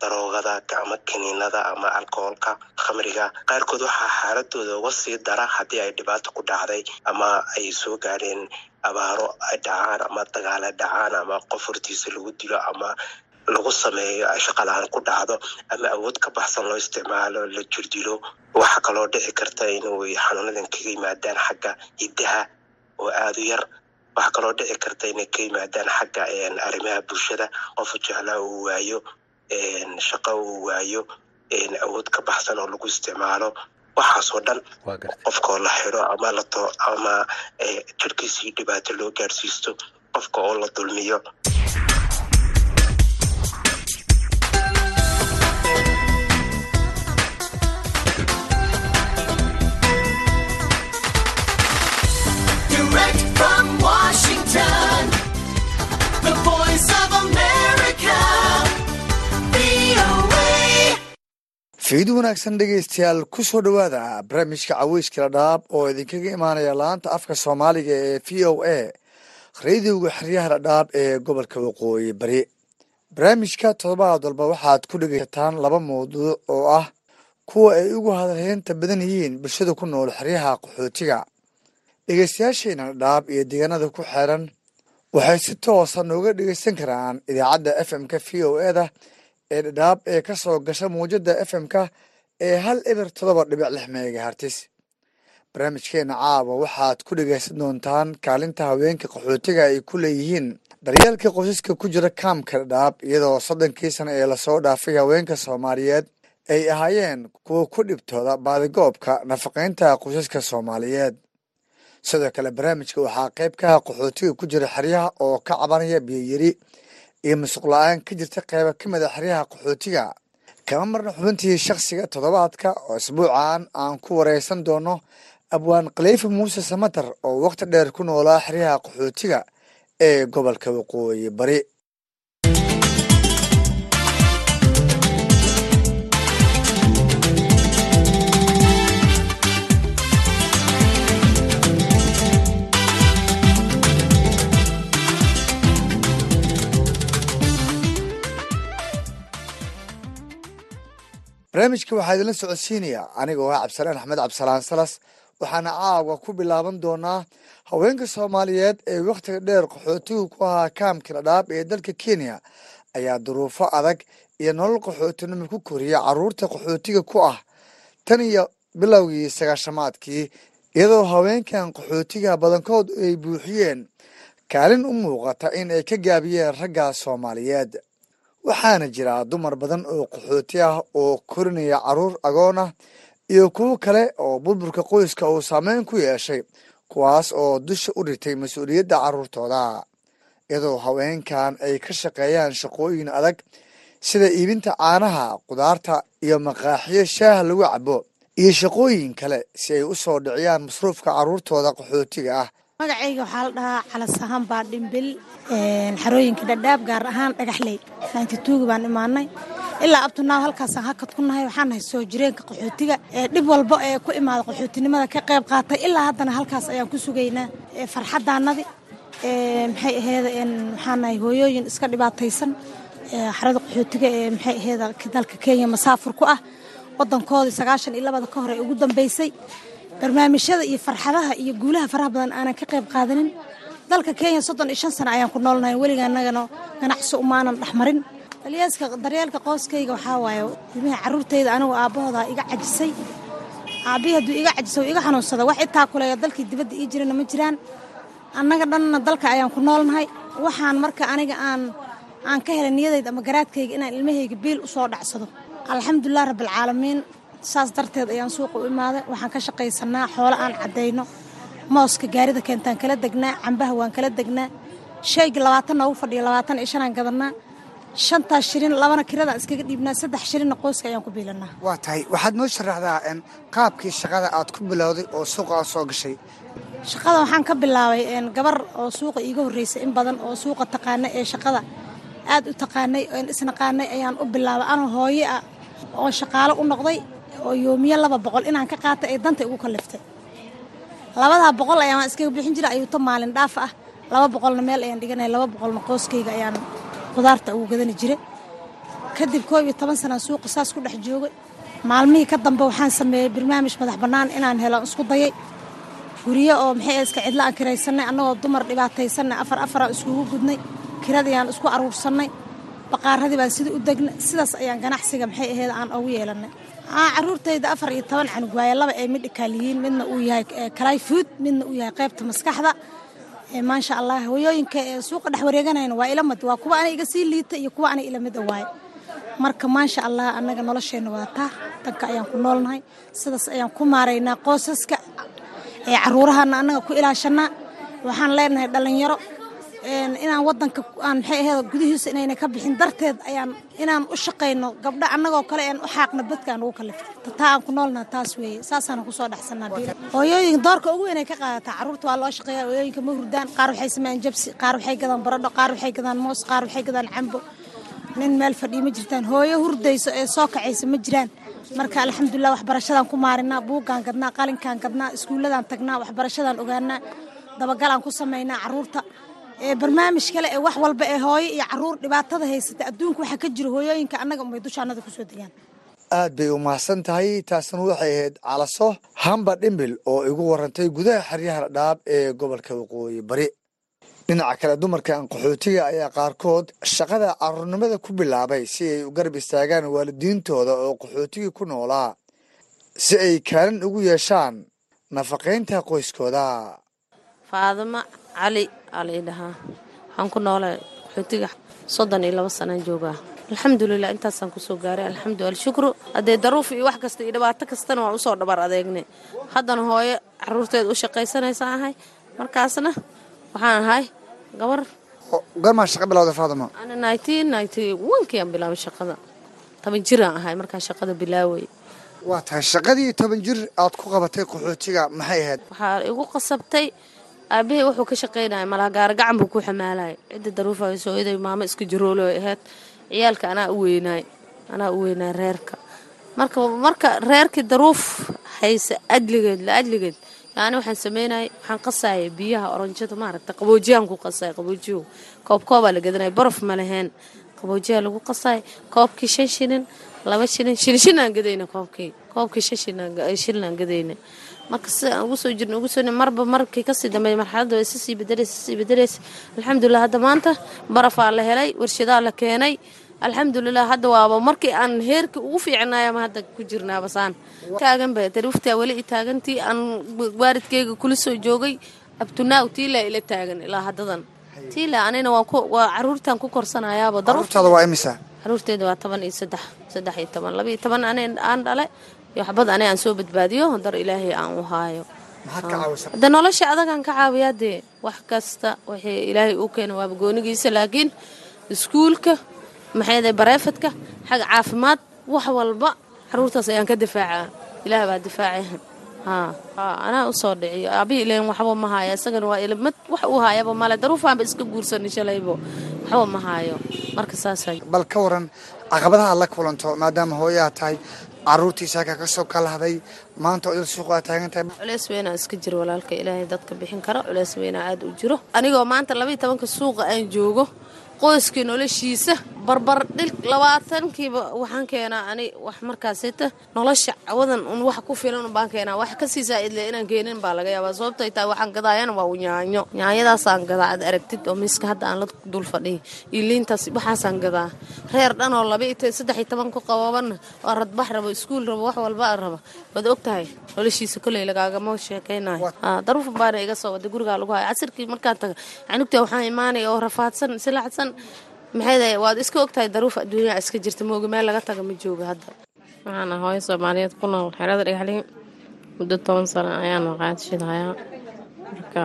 S9: daroogada ama kiniinada ama alkoholka khamriga qaarkood waxaa xaaladooda uga sii dara haddii ay dhibaato ku dhacday ama ay soo gaadheen abaaro ay dhacaan ama dagaal ay dhacaan ama qof hortiisa lagu dilo ama lagu sameeyo shaqalaan ku dhacdo ama awood ka baxsan loo isticmaalo la jirdilo waxaa kaloo dhici karta inuu xanuunadan kaga yimaadaan xagga hiddaha oo aada u yar. Waxaa kaloo dhici karta inay ka yimaadaan xagga arrimaha bulshada qofu jeclaa uu waayo shaqo uu waayo awood ka baxsan oo lagu isticmaalo waxaasoo dhan qofkaoo la xidho ama ama jirkiisii dhibaato loo gaadhsiisto qofka oo la dulmiyo
S10: fiid wanaagsan dhegaystayaal ku soo dhowaada barnaamijka caweyskala dhaab oo idinkaga imaanaya laanta afka soomaaliga ee v o a radiowga xeryaha dhadhaab ee gobolka waqooyi bari. Barnaamijka toddobaad walba waxaad ku dhegaysataan laba mawduuc oo ah kuwa ay ugu hadalheynta badan yihiin bulshada ku nool xeryaha qaxootiga. Dhegaystayaasheena dhadhaab iyo deegaanada ku xeeran waxay si toosa nooga dhegaysan karaan idaacadda f m-ka v o e da ee dhadhaab ee ka soo gasha f m-ka ee hal eber toddoba dhibic lix megahartis barnaamijkeena caawa waxaad ku dhegaysan doontaan kaalinta haweenka qaxootiga ay ku leeyihiin daryeelka qoysaska ku jira kaamka dhadhaab iyadoo soddonkii sana ee la soo dhaafay haweenka soomaaliyeed ay ahaayeen kuwa ku dhibtooda baadigoobka nafaqaynta qoysaska soomaaliyeed. Sidoo kale barnaamijka waxaa qayb kaha qaxootiga ku jira xeryaha oo ka cabanaya biyoyiri iyo masuq la'aan ka jirta qeyba ka mid a xeryaha qaxootiga. Kama marna xubintii shakhsiga toddobaadka oo isbuucan aan ku wareysan doono abwaan khaliifa muuse samatar oo wakhti dheer ku noolaa xeryaha qaxootiga ee gobolka waqooyi bari barnaamijka waxaa idinla socodsiinaya anigoo ah cabdisalaan axmed cabdisalaan salas waxaana caawa ku bilaaban doonaa haweenka soomaaliyeed ee wakhtiga dheer qaxootigu ku ahaa kaamka dhadhaab ee dalka kenya. Ayaa duruufo adag iyo nolol qaxootinimo ku koriya carruurta qaxootiga ku ah tan iyo bilowgii sagaashamaadkii iyadoo haweenkan qaxootiga badankood ay buuxiyeen kaalin u muuqata in ay ka gaabiyeen ragga soomaaliyeed waxaana jira dumar badan oo qaxooti ah oo korinaya carruur agoon ah iyo kuwo kale oo burburka qoyska uu saameyn ku yeeshay kuwaas oo dusha u dhigtay mas'uuliyadda carruurtooda iyadoo haweenkan ay ka shaqeeyaan shaqooyin adag sida iibinta caanaha qudaarta iyo maqaaxiyo shaaha lagu cabo iyo shaqooyin kale si ay u soo dhiciyaan masruufka carruurtooda qaxootiga ah
S11: magacayga waxaa la dhahaa calasahaan baa dhimbil xarooyinka dhadhaab gaar ahaan dhagaxley. Naintituugi baan imaanay. Ilaa abtunaaw halkaasaan hakad ku nahay waxaan soo jireenka qaxootiga dhib walbo ee ku imaada qaxootinimada ka qayb qaatay. Ilaa haddana halkaas ayaan ku sugaynaa farxadaanadi maxay aheeda waxaan hooyooyin iska dhibaataysan. Xarada qaxootiga ee maxay aheeda dalka kenya masaafur ku ah. Wadankoodii sagaashan iyo labada ka hor ee ugu dambeysay barnaamijyada iyo farxadaha iyo guulaha faraha badan aanan ka qayb qaadanin. Dalka kenya soddon iyo shan sano ayaan ku noolnahay weliga anagana ganacsi umaanan dhexmarin daryeelka qooskayga waxaa waaye ilmihii carruurtayda anigu aabbahooda iga cajisay. Aabbihii hadduu iga cajisay iga xanuunsada wax itaa kuleeya dalkii dibadda ii jirana ma jiraan. Annaga dhanna dalka ayaan ku noolnahay. Waxaan marka aniga aan aan ka helay niyadayda ama garaadkayga inaan ilmahayga biil u soo dhacsado. Alxamdulilah rabbilcaalamiin saas darteed ayaan suuqa u imaaday. Waxaan ka shaqaysanaa xoolo aan caddayno. Mooska gaarida keentaan kala degnaa cambaha waan kala degnaa. Shayga labaatan noogu fadhiyo labaatan iyo shanaan gadanaa shantaas shilin labana kiradaan iskaga dhiibnaa. Saddex shilinna qoyska ayaan ku biilanaa
S10: waa tahay. Waxaad noo sharaxdaa qaabkii shaqada aad ku bilowday oo suuqa aad soo gashay?
S11: Shaqada waxaan ka bilaabay gabar oo suuqa iiga horreysay in badan oo suuqa taqaanay ee shaqada. Aad u taqaanay isnaqaanay ayaan u bilaabay. Anoo hooye ah oo shaqaalo u noqday oo yoomiye laba boqol inaan ka qaatay ay danta igu kalliftay labadaa boqol ayaan iskaga bixin jiray ayuuta maalin dhaaf ah. Laba boqolna meel ayaan dhiganay laba boqolna qooskayga ayaan qudaarta ugu gadani jiray. Kadib koob iyo toban sanaa suuqa saas ku dhex joogay. Maalmihii ka dambe waxaan sameeyey barnaamij madax bannaan inaan helo isku dayay. Guryo oo maxay iska cidlo aan kiraysanay annagoo dumar dhibaataysanay afar afaraan iskugu gudnay kiradayaan isku aruursannay baqaaradii baan sidii u degnay sidaas ayaan ganacsiga maxay aheyd aan ugu yeelannay caruurtayda afar iyo toban canug waaye laba ay midhikaal yihiin midna uu yahay kalayfood midna uu yahay qaybta maskaxda. Maasha allah hooyooyinka ee suuqa dhex wareeganayna waa ila mid waa kuwa ana iga sii liita iyo kuwa ana ila mid a waaye. Marka maasha allah annaga nolosheenna waa taa. Danka ayaan ku noolnahay sidaas ayaan ku maaraynaa qoosaska ee caruurahana annaga ku ilaashanaa waxaan leenahay dhallinyaro inaan wadanka aan maxay ahayd gudihiisa inayna ka bixin darteed ayaan inaan u shaqayno gabdho annagoo kale aan u xaaqno badka aan ugu kaliftay taa aan ku noolnaha taas weeye. Saasaana ku soo dhexsanaa hooyooyin doorka ugu weyn ay ka qaadataa carruurta waa loo shaqeeya hooyooyinka ma hurdaan qaar waxay sameeyaan jabsi qaar waxay gadaan baradho qaar waxay gadaan moos qaar waxay gadaan cambo. Nin meel fadhiyo ma jirtaan. Hooyo hurdayso ee soo kacaysa ma jiraan. Marka alxamdulilah waxbarashadaan ku maarinaa buuggaan gadnaa qalinkaan gadnaa iskuulladaan tagnaa waxbarashadaan ogaanaa dabagalaan ku samaynaa carruurta barnaamij kale ee wax walba ee hooyo iyo carruur dhibaatada haysata adduunka waxaa ka jira hooyooyinka annaga unbay dushaanada ku soo degaan
S10: aad bay u mahadsan tahay taasna waxay ahayd calaso hamba dhimbil oo igu warantay gudaha xeryaha dhaab ee gobolka waqooyi bari dhinaca kale dumarkan qaxootiga ayaa qaarkood shaqada caruurnimada ku bilaabay si ay u garab istaagaan waalidiintooda oo qaxootigii ku noolaa si ay kaalin ugu yeeshaan nafaqaynta qoyskooda.
S12: Faadimo cali aa la ii dhahaa waxaan ku noolay qaxootiga soddon iyo labo sanaan joogaa alxamdulilah intaasaan ku soo gaaray. Alxamdu alshukru haddee daruuf iyo wax kasta iyo dhibaato kastana waan u soo dhabar adeegnay. Haddana hooyo caruurteeda u shaqaysanaysa ahay. Markaasna waxaan ahay gabar.
S10: Garmaa shaqa bilowda faadimo
S12: ana nineteen ninety onkii aan bilaabay shaqada. Toban jiraan ahay markaan shaqada bilaaway.
S10: Waa tahay shaqadii toban jir aad ku qabatay qaxootiga maxay ahayd?
S12: Waxaa igu qasabtay aabahey wuxuu ka shaqaynaya malagaara gacan buu ku xamaalaya cidda daruufa sooyaday maamo iska jaroole ay ahayd. Ciyaalka anaa u weynaay anaa u weynaay reerka. Marka marka reerkii daruuf haysa adligeed la adligeed yani waxaan sameynaya waxaan qasaya biyaha oranjada maaragta qaboojiyaan ku qasaya qaboojiyo koob la gadanaya borof ma laheen qaboojiyaa lagu qasaya koobkii shan shilin laba shilin shilin gadayna koobkii koobkii shan shilin gadayna marka sida aan ugu soo jirna ugu marba markii ka sii dambeeya marxaladda way sisii bedelaysa sisii bedelaysa alxamdulilah hadda maanta barafaa la helay warshadaa la keenay. Alxamdulilah hadda waaba markii aan heerkii ugu fiicnaayama hadda ku jirnaaba saan. Taaganba daruuftaa weli i taagantii aan waaridkeyga kula soo joogay. Abtunaaw tiilaa ila taagan ilaa haddadan. Tiila anina waa caruurtaan ku korsanayaaba caruurteeda waa toban iyo saddex saddex iyo toban laba iyo toban aan dhale iyo waxbad ani aan soo badbaadiyo dar ilaahay aan u haayo. Hadda nolosha adagaan ka caawiyaa dee wax kasta wixii ilaahay uu keena waaba goonigiisa laakiin iskuulka maxayda bareefadka xag caafimaad wax walba caruurtaas ayaan ka difaacaa. Ilaah baa difaacay anaa u soo dhiciyo aabihii ilan waxba ma haayo. Isagana waa ilmad wax uu haayaba male daruufaanba iska guursanay shalaybo waxba ma haayo. Marka saasa
S10: bal ka waran caqabadaha la kulanto maadaama hooyaha tahay caruurtiisa ka ka soo kalahday maanta oo il suuq aa taagan tahay.
S12: Culeys weynaa iska jiro walaalka ilaahay dadka bixin kara culeys weynaa aada u jiro. Anigoo maanta labaiy tobanka suuqa aan joogo qoyskii noloshiisa barbar dhil labaatankiiba waxaan keenaa ani wax markaasita nolosha cawadan un wax ku filan baan keenaa. Wax ka sii saaidle inaan keenin baa laga yaabaa. Sababtay tahay waxaan gadaayana waa yaanyo. Yaanyadaasaan gadaa aad aragtid oo miiska hadda aan la dul fadhiy iyo liintaas waxaasaan gadaa. Reer dhan oo laba saddex iyo toban ku qababanna oo radbax rabo iskuul rabo wax walba raba waad og tahay noloshiisa koley lagaagama sheekaynayo. Daruuf baana iga soo wada gurigaa lagu haya casirkii markaan taga canugta waxaan imaanaya oo rafaadsan maxay waad iska ogtahay daruuf adduunyaa iska jirta? Mooga meel laga taga ma jooga hadda. Waxaana hooyo soomaaliyeed ku nool xerada dhagaxli muddo toban sano ayaan maqaadshidhayaa marka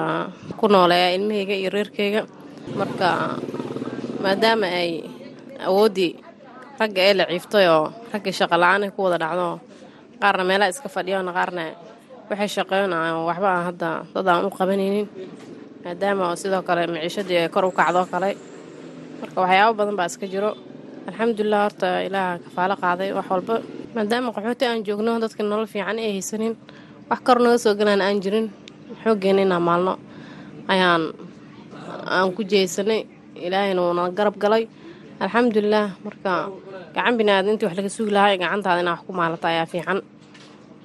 S12: ku nooleeyaa ilmahayga iyo reerkayga. Marka maadaama ay awooddii ragga ee la ciiftay oo raggii shaqa la'aanay ku wada dhacdo qaarna meelaha iska fadhiyoona qaarna waxay shaqeynayaan. Waxba hadda dad aan u qabanaynin maadaama oo sidoo kale maciishadii ay kor u kacdoo kale marka waxyaabo badan baa iska jiro. Alxamdulilah horta ilaaha kafaalo qaaday wax walba. Maadaama qaxooti aan joogno dadka nolol fiican ay haysanin wax kor naga soo galaan aan jirin xooggeena inaan maalno. Ayaan aan ku jeysanay ilaahayna uuna garab galay. Alxamdulilah marka gacan biniaadan intii wax laga sugi lahaa gacantaada inaa wax ku maalata ayaa fiican.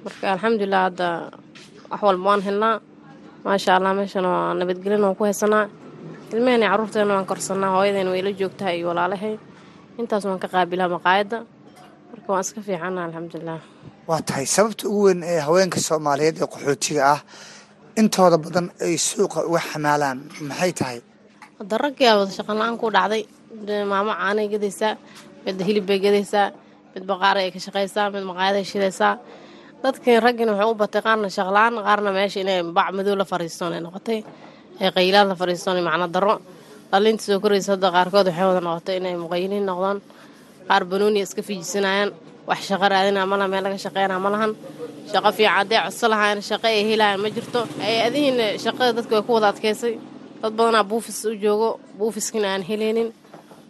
S12: Marka alxamdulilah hadda wax walba waan helnaa. Maasha allah meeshan waa nabadgelyan waan ku haysanaa ilmaheenay carruurteena waan korsanaa hooyadeyna way la joogtahay iyo walaalahay. Intaas waan ka qaabilaa maqaayadda.
S13: Marka waan iska fiicana alxamdulilah
S10: waa tahay sababta ugu weyn ee haweenka soomaaliyeed ee qaxootiga ah intooda badan ay suuqa uga xamaalaan. Maxay tahay?
S13: Hadda wada shaqan la'aan ku dhacday. Maamo caanay gadaysaa midda hilib bay gadaysaa mid baqaaray ay ka shaqaysaa mid maqaayaday shidaysaa. Dadkii raggiina wuxuu u batay qaarna shaqla-aan qaarna meesha inay bac madow la fariistoon ay noqotay ee qaylaad la fariistoon macno darro. Dhalinta soo koraysa hadda qaarkood waxay wada noqotay inay muqayiliin noqdaan. Qaar banooni iska fiijisanayaan wax shaqo raadinaa malaha meel laga shaqeynaa ma lahan. Shaqo fiican haddee codso lahayn shaqo ay helayaan ma jirto. Hay'adihiina shaqada dadka way ku wada adkaysay. Dad badanaa buufis u joogo buufiskina aan helaynin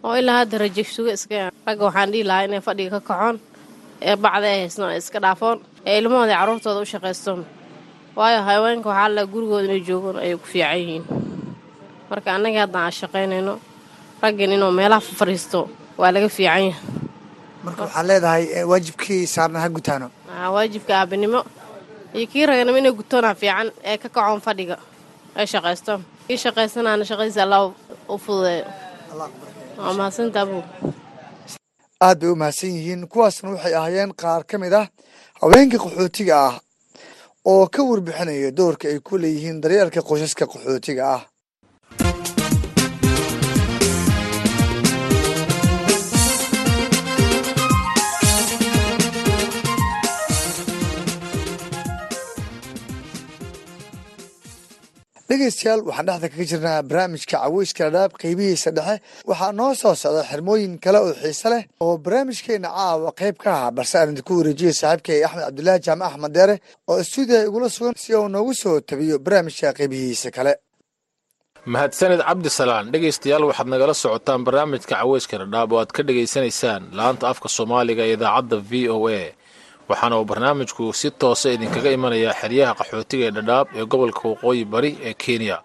S13: oo ilaa hadda rajegsuga iska ragga waxaan dhihi lahaa inay fadhiga ka kacoon ee bacda ay haystaan ay iska dhaafoon ee ilmahooda carruurtooda u shaqaystoon waayo haweenka waxaa la gurigooda inay joogoon ayay ku fiican yihiin. Marka annagii haddaan aan shaqaynayno raggan inuu meelaha fariisto waa laga fiican yahay.
S10: Marka waxaad leedahay waajibkii saarna ha gutaano.
S13: Waajibka aabinimo iyo kii raganimo inay gutoonaa fiican ee ka kacoon fadhiga ay shaqaystoon. Kii shaqaysanaana shaqadiisa allah u fududeeyo. Waa mahadsantaa buu.
S10: Aad bay u mahadsan yihiin. Kuwaasna waxay ahaayeen qaar ka mid ah haweenka qaxootiga ah oo ka warbixinaya doorka ay ku leeyihiin daryeelka qoysaska qaxootiga ah dhegeystayaal waxaan dhexda kaga jirnaa barnaamijka caweyska dhadhaab qeybihiisa dhexe waxaa noo soo socda xirmooyin kale oo xiise leh oo barnaamijkeena caawa qayb ka aha balse aan idinku wareejiyey saaxiibkay axmed cabdulaahi jaamac axmed deere oo istuudiyaha igula sugan si uu noogu soo tabiyo barnaamijka qeybihiisa kale.
S14: Mahadsanid cabdisalaan dhegaystayaal waxaad nagala socotaan barnaamijka caweyska dhadhaab oo aad ka dhegaysanaysaan laanta afka soomaaliga ee idaacadda v o a waxaana uu barnaamijku si toosa idinkaga imanayaa xeryaha qaxootiga ee dhadhaab ee gobolka waqooyi bari ee kenya.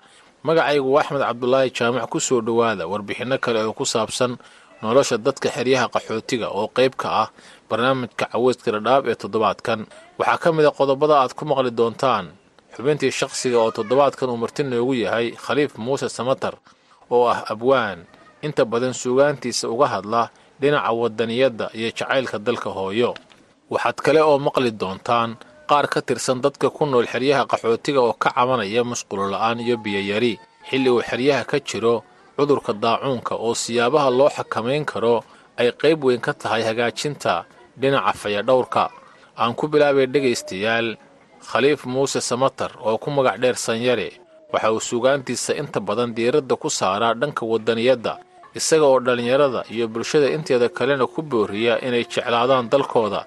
S14: Magacaygu axmed cabdulaahi jaamac ku soo dhowaada warbixinno kale oo ku saabsan nolosha dadka xeryaha qaxootiga oo qayb ka ah barnaamijka caweyska dhadhaab ee toddobaadkan. Waxaa ka mid a qodobada aad ku maqli doontaan. Xubintii shaqsiga oo toddobaadkan uu marti noogu yahay khaliif muuse samatar oo ah abwaan. Inta badan suugaantiisa uga hadla dhinaca wadaniyadda iyo jacaylka dalka hooyo waxaad kale oo maqli doontaan qaar ka tirsan dadka ku nool xeryaha qaxootiga oo ka cabanaya musqulo la'aan iyo biyayari xilli uu xeryaha ka jiro cudurka daacuunka oo siyaabaha loo xakamayn karo ay qayb weyn ka tahay hagaajinta dhinaca fayadhowrka. Aan ku bilaabay dhegaystayaal khaliif muuse samatar oo ku magac dheer sanyare. Waxa uu suugaantiisa inta badan diiradda ku saaraa dhanka wadaniyadda isaga oo dhallinyarada iyo bulshada inteeda kalena ku booriya inay jeclaadaan dalkooda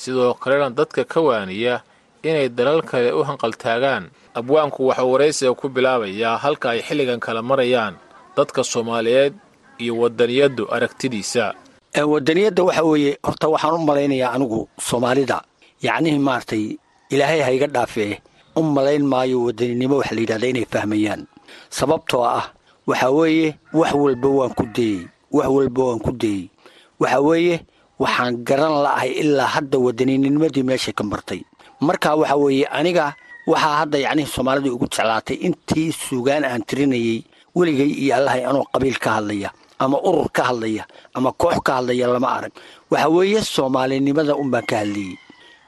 S14: sidoo kalena dadka ka waaniya inay dalal kale u hanqaltaagaan. Abwaanku waxuu waraysiga ku bilaabayaa halka ay xilligan kala marayaan dadka soomaaliyeed iyo wadaniyaddu aragtidiisa.
S15: Wadaniyadda waxa weeye horta waxaan u malaynayaa anigu soomaalida. Yacnihii maaragtay ilaahay ha iga dhaafee u malayn maayo wadaninimo wax la yidhahda inay fahmayaan. Sababtoo ah waxaa weeye wax walba waan ku dayey wax walba waan ku dayey waxaa weeye waxaan garan la'ahay ilaa hadda wadanininimadii meeshay ka martay. Marka waxa weeye aniga waxaa hadda yacnihii soomaalida ugu jeclaatay intii suugaan aan tirinayey weligay iyo allahay anoo qabiil ka hadlaya ama urur ka hadlaya ama koox ka hadlaya lama arag. Waxa weeye soomaalinimada unbaan ka hadlayey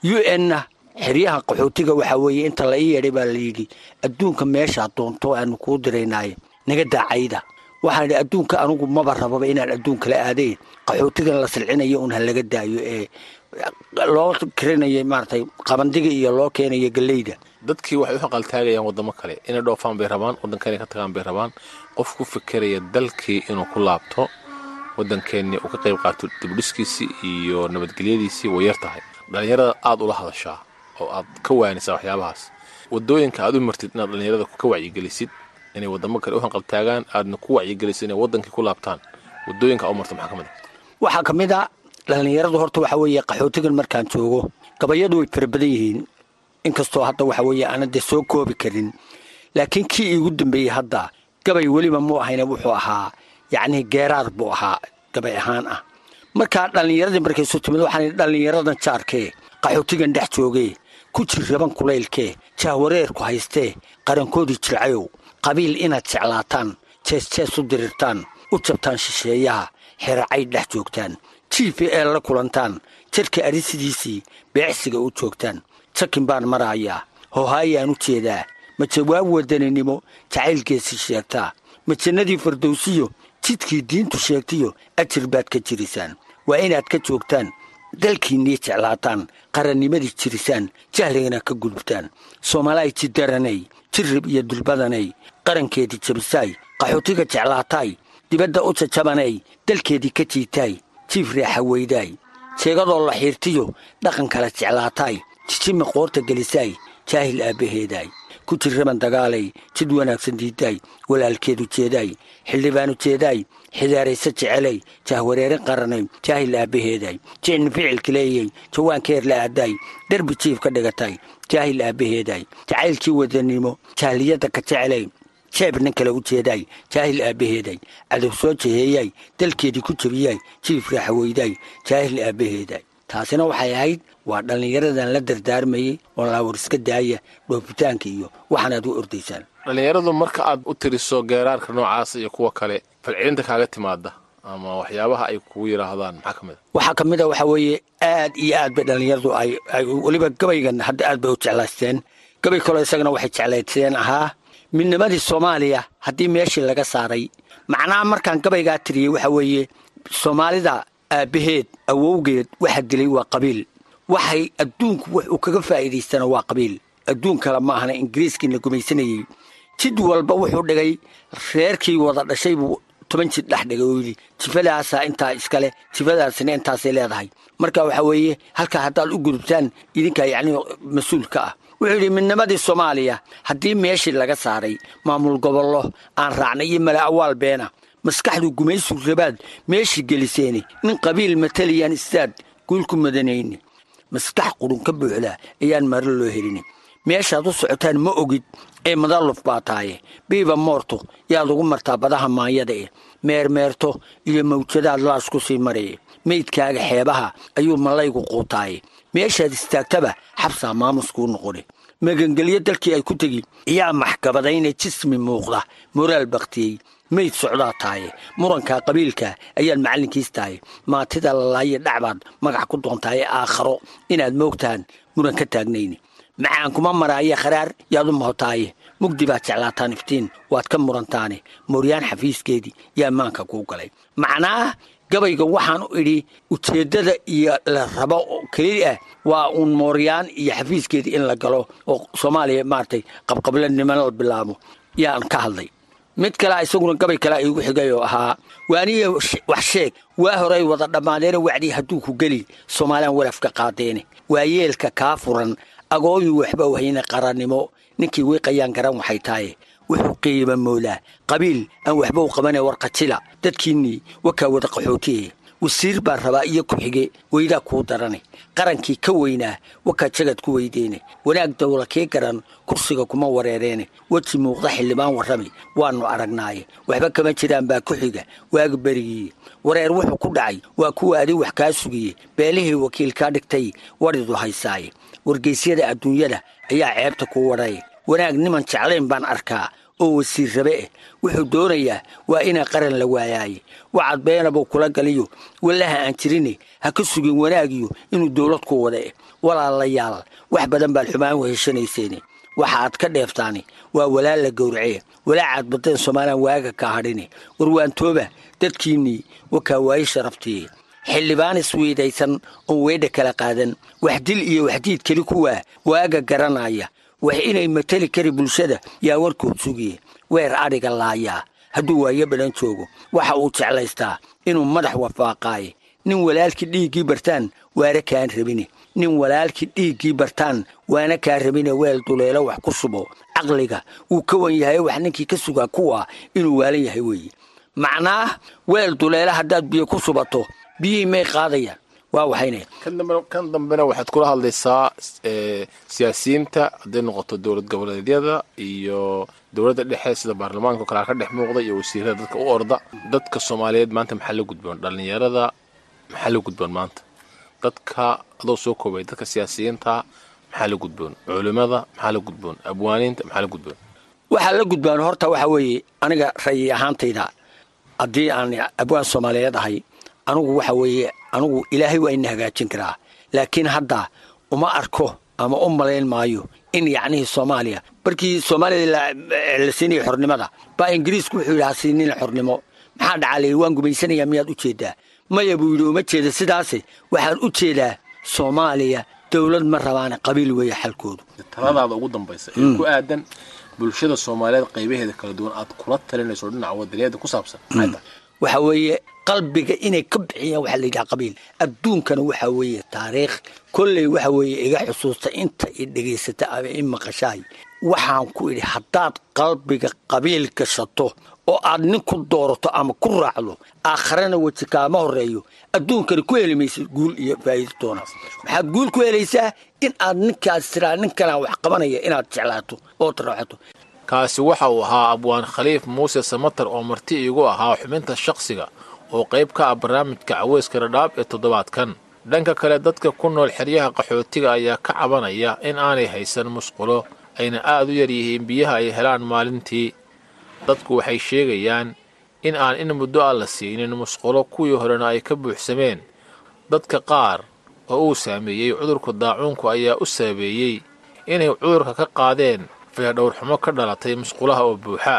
S15: u n-na xeryaha qaxootiga waxaa weeye inta la ii yeedhay baa layidhi adduunka meeshaa doonto aanu kuu diraynaaye naga daacayda waxaan idhi adduunka anugu maba rababa inaan adduun kala aadeen. Qaxootigan la silcinayo un ha laga daayo ee loo karinaya maaragtay qabandiga iyo loo keenayo galleyda.
S14: Dadkii waxay u haqaltaagayaan waddamo kale. Inay dhoofaan bay rabaan waddanka inay ka tagaan bay rabaan. Qof ku fikeraya dalkii inuu ku laabto waddankeennii uu ka qayb qaato dibdhiskiisii iyo nabadgelyadiisii way yar tahay. Dhallinyarada aad ula hadashaa oo aad ka waanisaa waxyaabahaas. Waddooyinka aad u martid inaad dhallinyarada ka wacyigelisid inay waddamo kale u hanqaltaagaan aadna ku wacyigelisid inay waddankii ku laabtaan. Waddooyinka u marta maxaa ka mid a
S15: waxaa ka mid a dhallinyaradu horta waxaa weeye qaxootigan markaan joogo gabayadu way fara badan yihiin. Inkastoo hadda waxa weeye aanan dee soo koobi karin. Laakiin kii iigu dambeeyey hadda gabay weliba muu ahayna wuxuu ahaa yacnii geeraar buu ahaa gabay ahaan ah. Markaa dhallinyaradii markay soo timid waxaan dhallinyaradan jaarkee qaxootigan dhex joogee ku jirraban kulaylkee jahwareerku haystee qarankoodii jircayow qabiil inaad jeclaataan jees jees u dirirtaan u jabtaan shisheeyaha xeracay dhex joogtaan jiifi ee la kulantaan jadhka arisidiisii beecsiga u joogtaan sakin baan marahayaa hohaayaan u jeedaa ma jawaab wadaninimo jacaylkeesii sheegtaa ma jannadii fardowsiyo jidkii diintu sheegtiyo ajir baad ka jirisaan waa inaad ka joogtaan dalkiinnii jeclaataan qarannimadii jirisaan jahligana ka gudubtaan soomaalaay jidaranay jirrib iyo dulbadanay qarankeedii jabisaay qaxootiga jeclaataay dibadda u jajabanay dalkeedii ka jiitaay jiif reexa weydaay jeegadoo la xiirtiyo dhaqan kala jeclaataay jijimi qoorta gelisaay jaahil aabbaheedaay ku jirraban dagaalay jid wanaagsan diidaay walaalkeedu jeedaay xildhibaanu jeedaay xidaarayse jecelay jahwareerin qaranay jaahil aabbaheedaay jicni ficilka leeyay jawaankeer la aadaay derbi jiif ka dhigatay jaahil aabbaheedaay jacaylkii wadanimo jahliyadda ka jecelay jeeb nin kale u jeedaay jaahil aabbaheeday cadow soo jeheeyay dalkeedii ku jebiyay jiif raaxaweydaay jaahil aabbaheeday taasina waxay ahayd waa dhallinyaradan la dardaarmayey oo laawar iska daaya dhoofitaanka iyo waxaanaad u ordaysaan.
S14: Dhallinyaradu marka aad u tiriso geeraarka noocaas iyo kuwa kale falcelinta kaaga timaada ama waxyaabaha ay kugu yidhaahdaan maxaa ka mid a
S15: waxaa ka mid a waxaa weeye aad iyo aad bay dhallinyaradu ay weliba gabaygan hadda aad bay u jeclaysteen gabay kaloo isagana waxay jeclaysteen ahaa midnimadii soomaaliya haddii meeshii laga saaray. Macnaha markaan gabaygaa tiriyey waxaa weeye soomaalida aabbaheed awowgeed waxa dilay waa qabiil. Waxay adduunku wax uu kaga faa'iidaystana waa qabiil. Adduun kale ma ahna ingiriiskiina gumaysanayey. Jid walba wuxuu dhigay reerkii wada dhashay buu toban jid dhex dhigay oo yidhi jifadaasaa intaa iskale jifadaasina intaasay leedahay. Marka waxaa weeye halkaa haddaad u gudubtaan idinkaa yacni mas'uulka ah wuxuu yidhi midnimadii soomaaliya haddii meeshii laga saaray maamul gobollo aan raacnay iyo mala awaal beena. Maskaxdu gumaysu rabaad meeshii geliseeni nin qabiil mataliyaan istaad guulku madanayni maskax qurun ka buuxda ayaan maro loo helin. Meeshaad u socotaan ma ogid ee madalluf baa taaye biiba moorto yaad ugu martaa badaha maanyada eh meermeerto iyo mawjadaad laasku sii maraye meydkaaga xeebaha ayuu malaygu quutaaye meeshaad istaagtaba xabsaa maamuskuu noqone. Magangelyo dalkii ay ku tegi yaa maxkabadayne jismi muuqda moraal baktiyey meyd socdaa taaye murankaa qabiilka ayaan macallinkiis tahay maatida lalaaye dhacbaad magax ku doontaaye aakharo inaad moogtaan muran ka taagnayni macaan kuma maraaye kharaar yaad u mahotaaye mugdi baad jeclaataan iftiin waad ka murantaane mooryaan xafiiskeedii yaa maanka kuu galay. Macnaa gabayga waxaan u idhi ujeeddada iyo la rabo keli ah waa uun mooryaan iyo xafiiskeedii in la galo oo soomaaliya maaragtay qabqablanimo la bilaabo. Yaan ka hadlay. Mid kalea isaguna gabay kalea iigu xigay oo ahaa waaniya wax sheeg. Waa horay wada dhammaadeene wacdii hadduu ku geli soomaaliyan warafka qaadeene waa yeelka kaa furan agooyu waxba wahayna qarannimo ninkii wiiqayaan garan waxay tahaye wuxuu qiima moolaa qabiil aan waxba u qabane warqajila dadkiinnii wakaa wada qaxootiye wasiir baa rabaa iyo ku-xige weydaa kuu darane qarankii ka weynaa wakaa jagad ku weydeene wanaag dawla kii garan kursiga kuma wareereene weji muuqda xildhibaan warrami waannu aragnaaye waxba kama jiraan baa ku xiga waaga berigiiye wareer wuxuu ku dhacay waa kuwa adi wax kaa sugiye beelihii wakiil kaa dhigtay waridu haysaaye wargeysyada adduunyada ayaa ceebta kuu wadhaye wanaag niman jeclayn baan arkaa oo wasiir rabe. Eh wuxuu doonayaa waa inaa qaran la waayaaye wacad beenabuu kula galiyo. Wallaha aan jirine ha ka sugin wanaagiyo inuu dowlad ku wada eh walaalayaal wax badan baad xumaan weheshanayseene waxa aad ka dheeftaani waa walaal la gowracee walaacaad badeen somalilan waaga kaa hadhine warwaantooba dadkiinnii wakaa waaye sharaftiye xildhibaan isweydaysan oon weedha kala qaadan. Wax dil iyo waxdiid keli kuwaa waaga garanaya wax inay mateli kari bulshada yaa warkood sugiye. Weer adhiga laayaa. Hadduu waayo badhan joogo waxa uu jeclaystaa inuu madax wafaaqaaye. Nin walaalkii dhiiggii bartaan waana kaan rabine. Nin walaalkii dhiiggii bartaan waana kaa rabine weel duleelo wax ku subo. Caqliga wuu ka wan yahay wax ninkii ka sugaa kuwa inuu waalan yahay weeye. Macnaa weel duleelo haddaad biyo ku subato biyihii may qaadayaan waa waxayne
S14: kan dambena waxaad kula hadlaysaa siyaasiyiinta hadday noqoto dowlad goboleedyada iyo dowladda dhexe sida baarlamaanka o kalea ka dhex muuqda iyo wasiirada dadka u orda. Dadka soomaaliyeed maanta maxaa la gudboon? Dhallinyarada maxaa la gudboon maanta? Dadka adoo soo koobay dadka siyaasiyiinta maxaa la gudboon? Culimada maxaa la gudboon? Abwaaniinta maxaa la gudboon?
S15: Waxaa la gudbaan horta waxaa weeye aniga rayi ahaantayda haddii aan abwaan soomaaliyeed ahay anugu waxa weeye anugu ilaahay waa ina hagaajin karaa. Laakiin hadda uma arko ama u malayn maayo in yacnihii soomaaliya markii soomaalida la siinaya xornimada baa ingiriisku wuxuu yidhi ha siinina xornimo. Maxaa dhacaa layidhi waan gumaysanayaa miyaad u jeedaa? Maya buu yidhi uma jeeda sidaase waxaan u jeedaa soomaaliya dowlad ma rabaane qabiil weeye xalkoodu.
S14: Taladaada ugu dambaysa ee ku aadan bulshada soomaaliyeed qaybaheeda kala duwan aad kula talinayso dhinaca wadaniyaeda ku saabsan
S15: waxa weeye qalbiga inay ka bixiyaan waxaa la yidhaha qabiil. Adduunkana waxaa weeye taariikh. Kolley waxa weeye iga xusuusta inta i dhegaysata ama i maqashaay waxaan ku idhi haddaad qalbiga qabiil gashato oo aad nin ku doorato ama ku raacdo aakharana weji kaama horeeyo adduunkana ku heli maysid guul iyo faa'iido doona. Maxaad guul ku helaysaa in aad ninkaas tiraa ninkanaa wax qabanaya inaad jeclaato ood raaxato
S14: kaasi waxa uu ahaa abwaan khaliif muuse samatar oo marti iigu ahaa xubinta shakhsiga oo qayb ka ah barnaamijka caweyska dhadhaab ee toddobaadkan. Dhanka kale dadka ku nool xeryaha qaxootiga ayaa ka cabanaya in aanay haysan musqulo ayna aad u yar yihiin biyaha ay helaan maalintii. Dadku waxay sheegayaan in aan in muddo ah la siinin musqulo kuwii horena ay ka buuxsameen. Dadka qaar oo uu saameeyey cudurka daacuunku ayaa u saabeeyey inay cudurka ka qaadeen feedhowrxumo ka dhalatay musqulaha oo buuxa.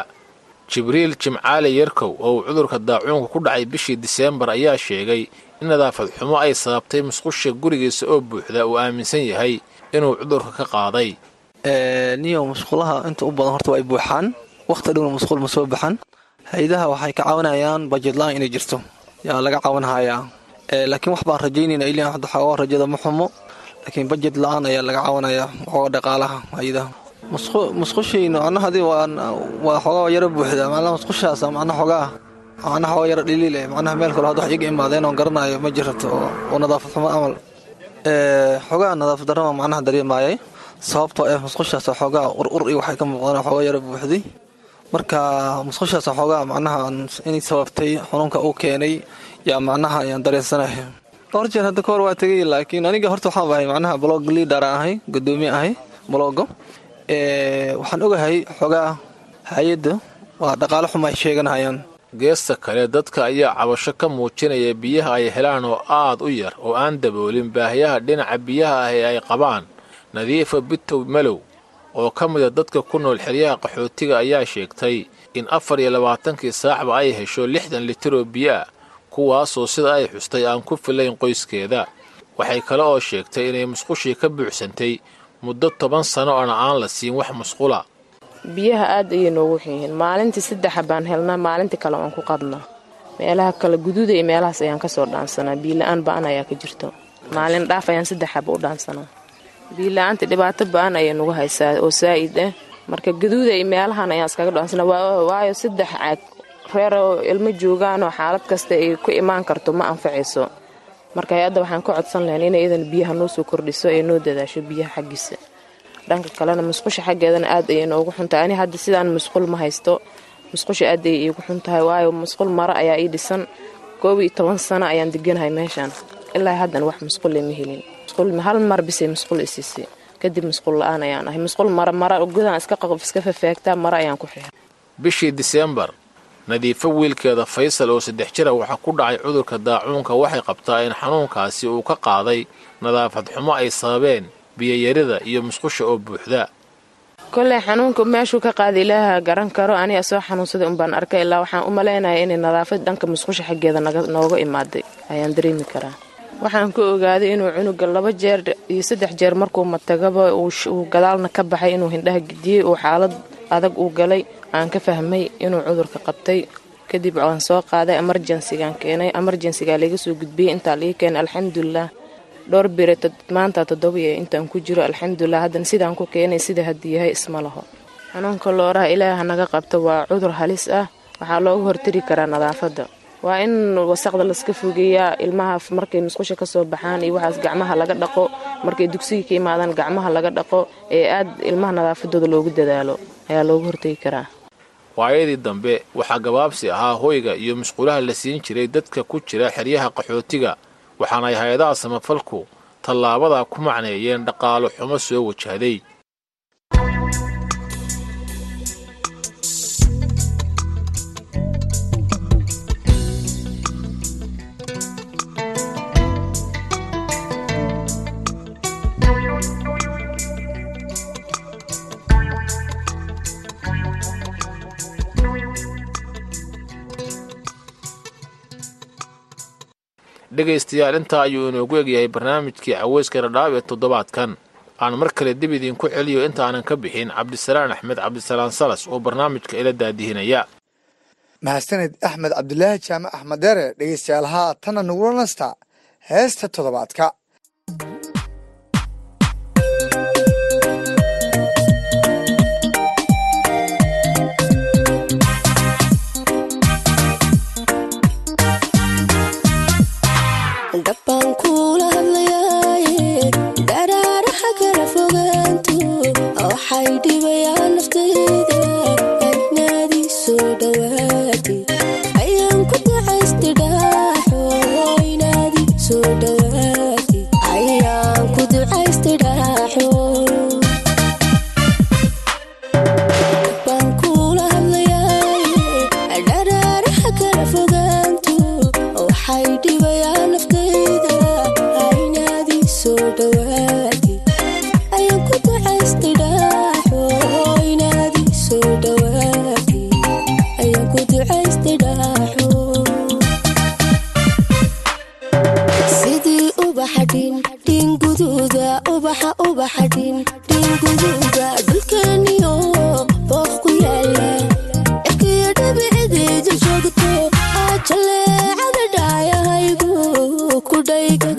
S14: Jibriil jimcaale yarkow oo uu cudurka daacuunka ku dhacay bishii diseembar ayaa sheegay in nadaafad xumo ay sababtay musqusha gurigiisa oo buuxda uu aaminsan yahay inuu cudurka ka qaaday.
S16: Niyo musqulaha inta u badan horta waa ay buuxaan wakhti dhowna musqul ma soo baxan. Hay'adaha waxay ka caawinayaan bajetlaan inay jirto. Yaa laga caawinhayaa laakiin wax baan rajaynayna ilaa hadda xoogaa rajada ma xumo. Laakiin bajet la'aan ayaa laga caawinayaa waxooga dhaqaalaha hay'adaha musqushaynu macnaha haddii waa xoogaa yaro buuxda macnaha musqushaas macnaha xoogaa macnaha xoogaa yaro dhiliil eh meel kale hadda wax iga imaadeen oon garanayo ma jirto oo nadaafad xumo camal xoogaa nadaafad darrama macnaha dareemaayay sababtoo ah musqushaas xoogaa ur ur iyo waxay ka muuqdaan xoogaa yaro buuxday marka musqushaas xoogaa macnaha inay sababtay xanuunka uu keenay yaa macnaha ayaan dareensanahay dhowr jeer hadda kahor waa tegay laakiin aniga horta waxaan ahay macnaha blog leader ahay gudoomiye ahay blogo waxaan ogahay xoogaa hay'adda. Waa dhaqaale xuma ay sheeganahayaan.
S14: Geesta kale dadka ayaa cabasho ka muujinaya biyaha ay helaan oo aad u yar oo aan daboolin baahiyaha dhinaca biyaha ah ee ay qabaan. Nadiifa bitow malow oo ka mida dadka ku nool xeryaha qaxootiga ayaa sheegtay in afar iyo labaatankii saacba ay hesho lixdan litir oo biyo ah kuwaasoo sida ay xustay aan ku filayn qoyskeeda. Waxay kale oo sheegtay inay musqushii ka buuxsantay muddo toban sano oona aan la siin wax musqula.
S17: Biyaha aad ayay noogu xiyihiin maalintii saddexa baan helnaa maalintii kale waan ku qadnaa. Meelaha kale guduuda iyo meelahaas ayaan ka soo dhaansanaa. Biila-aan ba'an ayaa ka jirto. Maalin dhaaf ayaan saddexaba u dhaansanaa. Biila-aanta dhibaato ba'an ayay nagu haysaa oo saa'id ah marka guduuda iyo meelahan ayaan iskaga dhaansanaa. Waayo saddex caag. Reer oo ilmo joogaanoo xaalad kasta ay ku imaan karto ma anfacayso marka hay'adda waxaan ka codsan lahayn inay iyadan biyaha noo soo kordhiso ee noo dadaasho biyaha xaggiisa. Dhanka kalena musqusha xaggeedana aad ayay noogu xuntahay ani hadda sidaan musqul ma haysto musqusha aad ayay iigu xuntahay waayo musqul maro ayaa ii dhisan. Koob iyo toban sano ayaan deganahay meeshaan. Ilaa haddana wax musqule ma helin. Hal mar bisay musqul isiisay kadib musqul la'aan ayaan ahay. Musqul mara mara gudaan iska fafaagtaa mara ayaan ku xiray
S14: bishii diseembar nadiifo wiilkeeda faysal oo saddex jira waxaa ku dhacay cudurka daacuunka. Waxay qabtaa in xanuunkaasi uu ka qaaday nadaafad xumo ay sababeen biyayarida iyo musqusha oo buuxda.
S17: Koley xanuunka meeshuu ka qaada ilaaha garan karo. Aniga soo xanuunsaday unbaan arkay ilaa waxaan u malaynaya inay nadaafad dhanka musqusha xaggeeda nooga imaaday. Ayaan dareemi karaa. Waxaan ka ogaaday inuu cunuga laba jeer iyo saddex jeer markuu matagaba uu gadaalna ka baxay inuu hindhaha gidiyey uu xaalad adag uu galay aan ka fahmay inuu cudurka qabtay. Kadib waan soo qaaday emerjensigaan keenay. Emerjensigaa laga soo gudbiyey intaa laga keenay alxamdulilah dhowr bire maanta toddobiya intaan ku jiro. Alxamdulilah haddana sidaan ku keenay sida haddii yahay isma laho. Xanuunka looraha ilaaha naga qabta waa cudur halis ah. Waxaa looga hortari karaa nadaafadda. Waa in wasaqda laska fogeeyaa ilmaha markay musqusha ka soo baxaan iyo waxaas gacmaha laga dhaqo. Markay dugsiga ka imaadaan gacmaha laga dhaqo ee aad ilmaha nadaafadooda loogu dadaalo ayaa looga hortegi karaa
S14: waayadii dambe waxaa gabaabsi ahaa hoyga iyo musqulaha la siin jiray dadka ku jira xeryaha qaxootiga waxaana ay hay'adaha samafalku tallaabadaa ku macneeyeen dhaqaalo xumo soo wajahday dhegaystayaal intaa ayuu inoogu egyahay barnaamijkii caweyska dhadhaab ee toddobaadkan. Aan mar kale dib idiinku celiyo intaanan ka bixin cabdisalaan axmed cabdisalaan salas oo barnaamijka ila daadihinaya.
S10: Mahadsaned axmed cabdilaahi jaamac axmed dheere dhegaystayaal haa tanna nagula nasta heesta toddobaadka.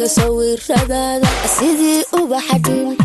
S18: sawiradaada sidii ubaxadin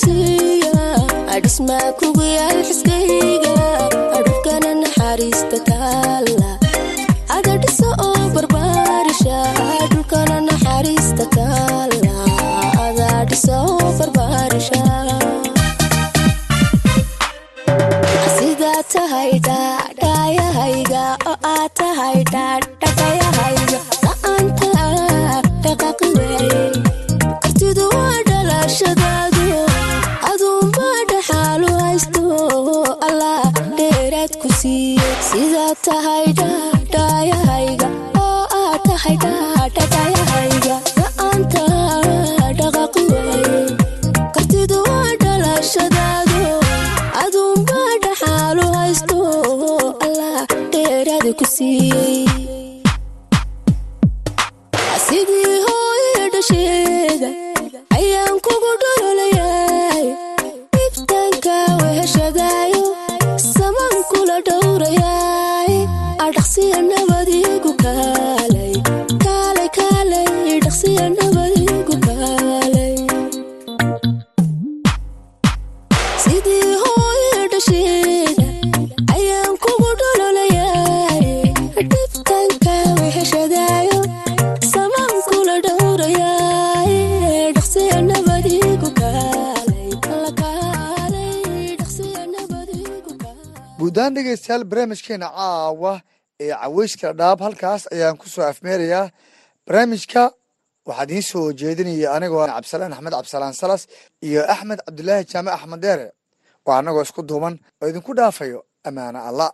S18: siya adhismaa kugu yaal xiskayga
S10: barnaamijkeena caawa ee caweyskala dhaab halkaas ayaan ku soo afmeerayaa. Barnaamijka waxaa iin soo jeedinaya anigoo ah cabdisalaan axmed cabdisalaan salas iyo axmed cabdilaahi jaamac axmed dheere waa anagoo isku duuban oo idinku dhaafayo amaana alla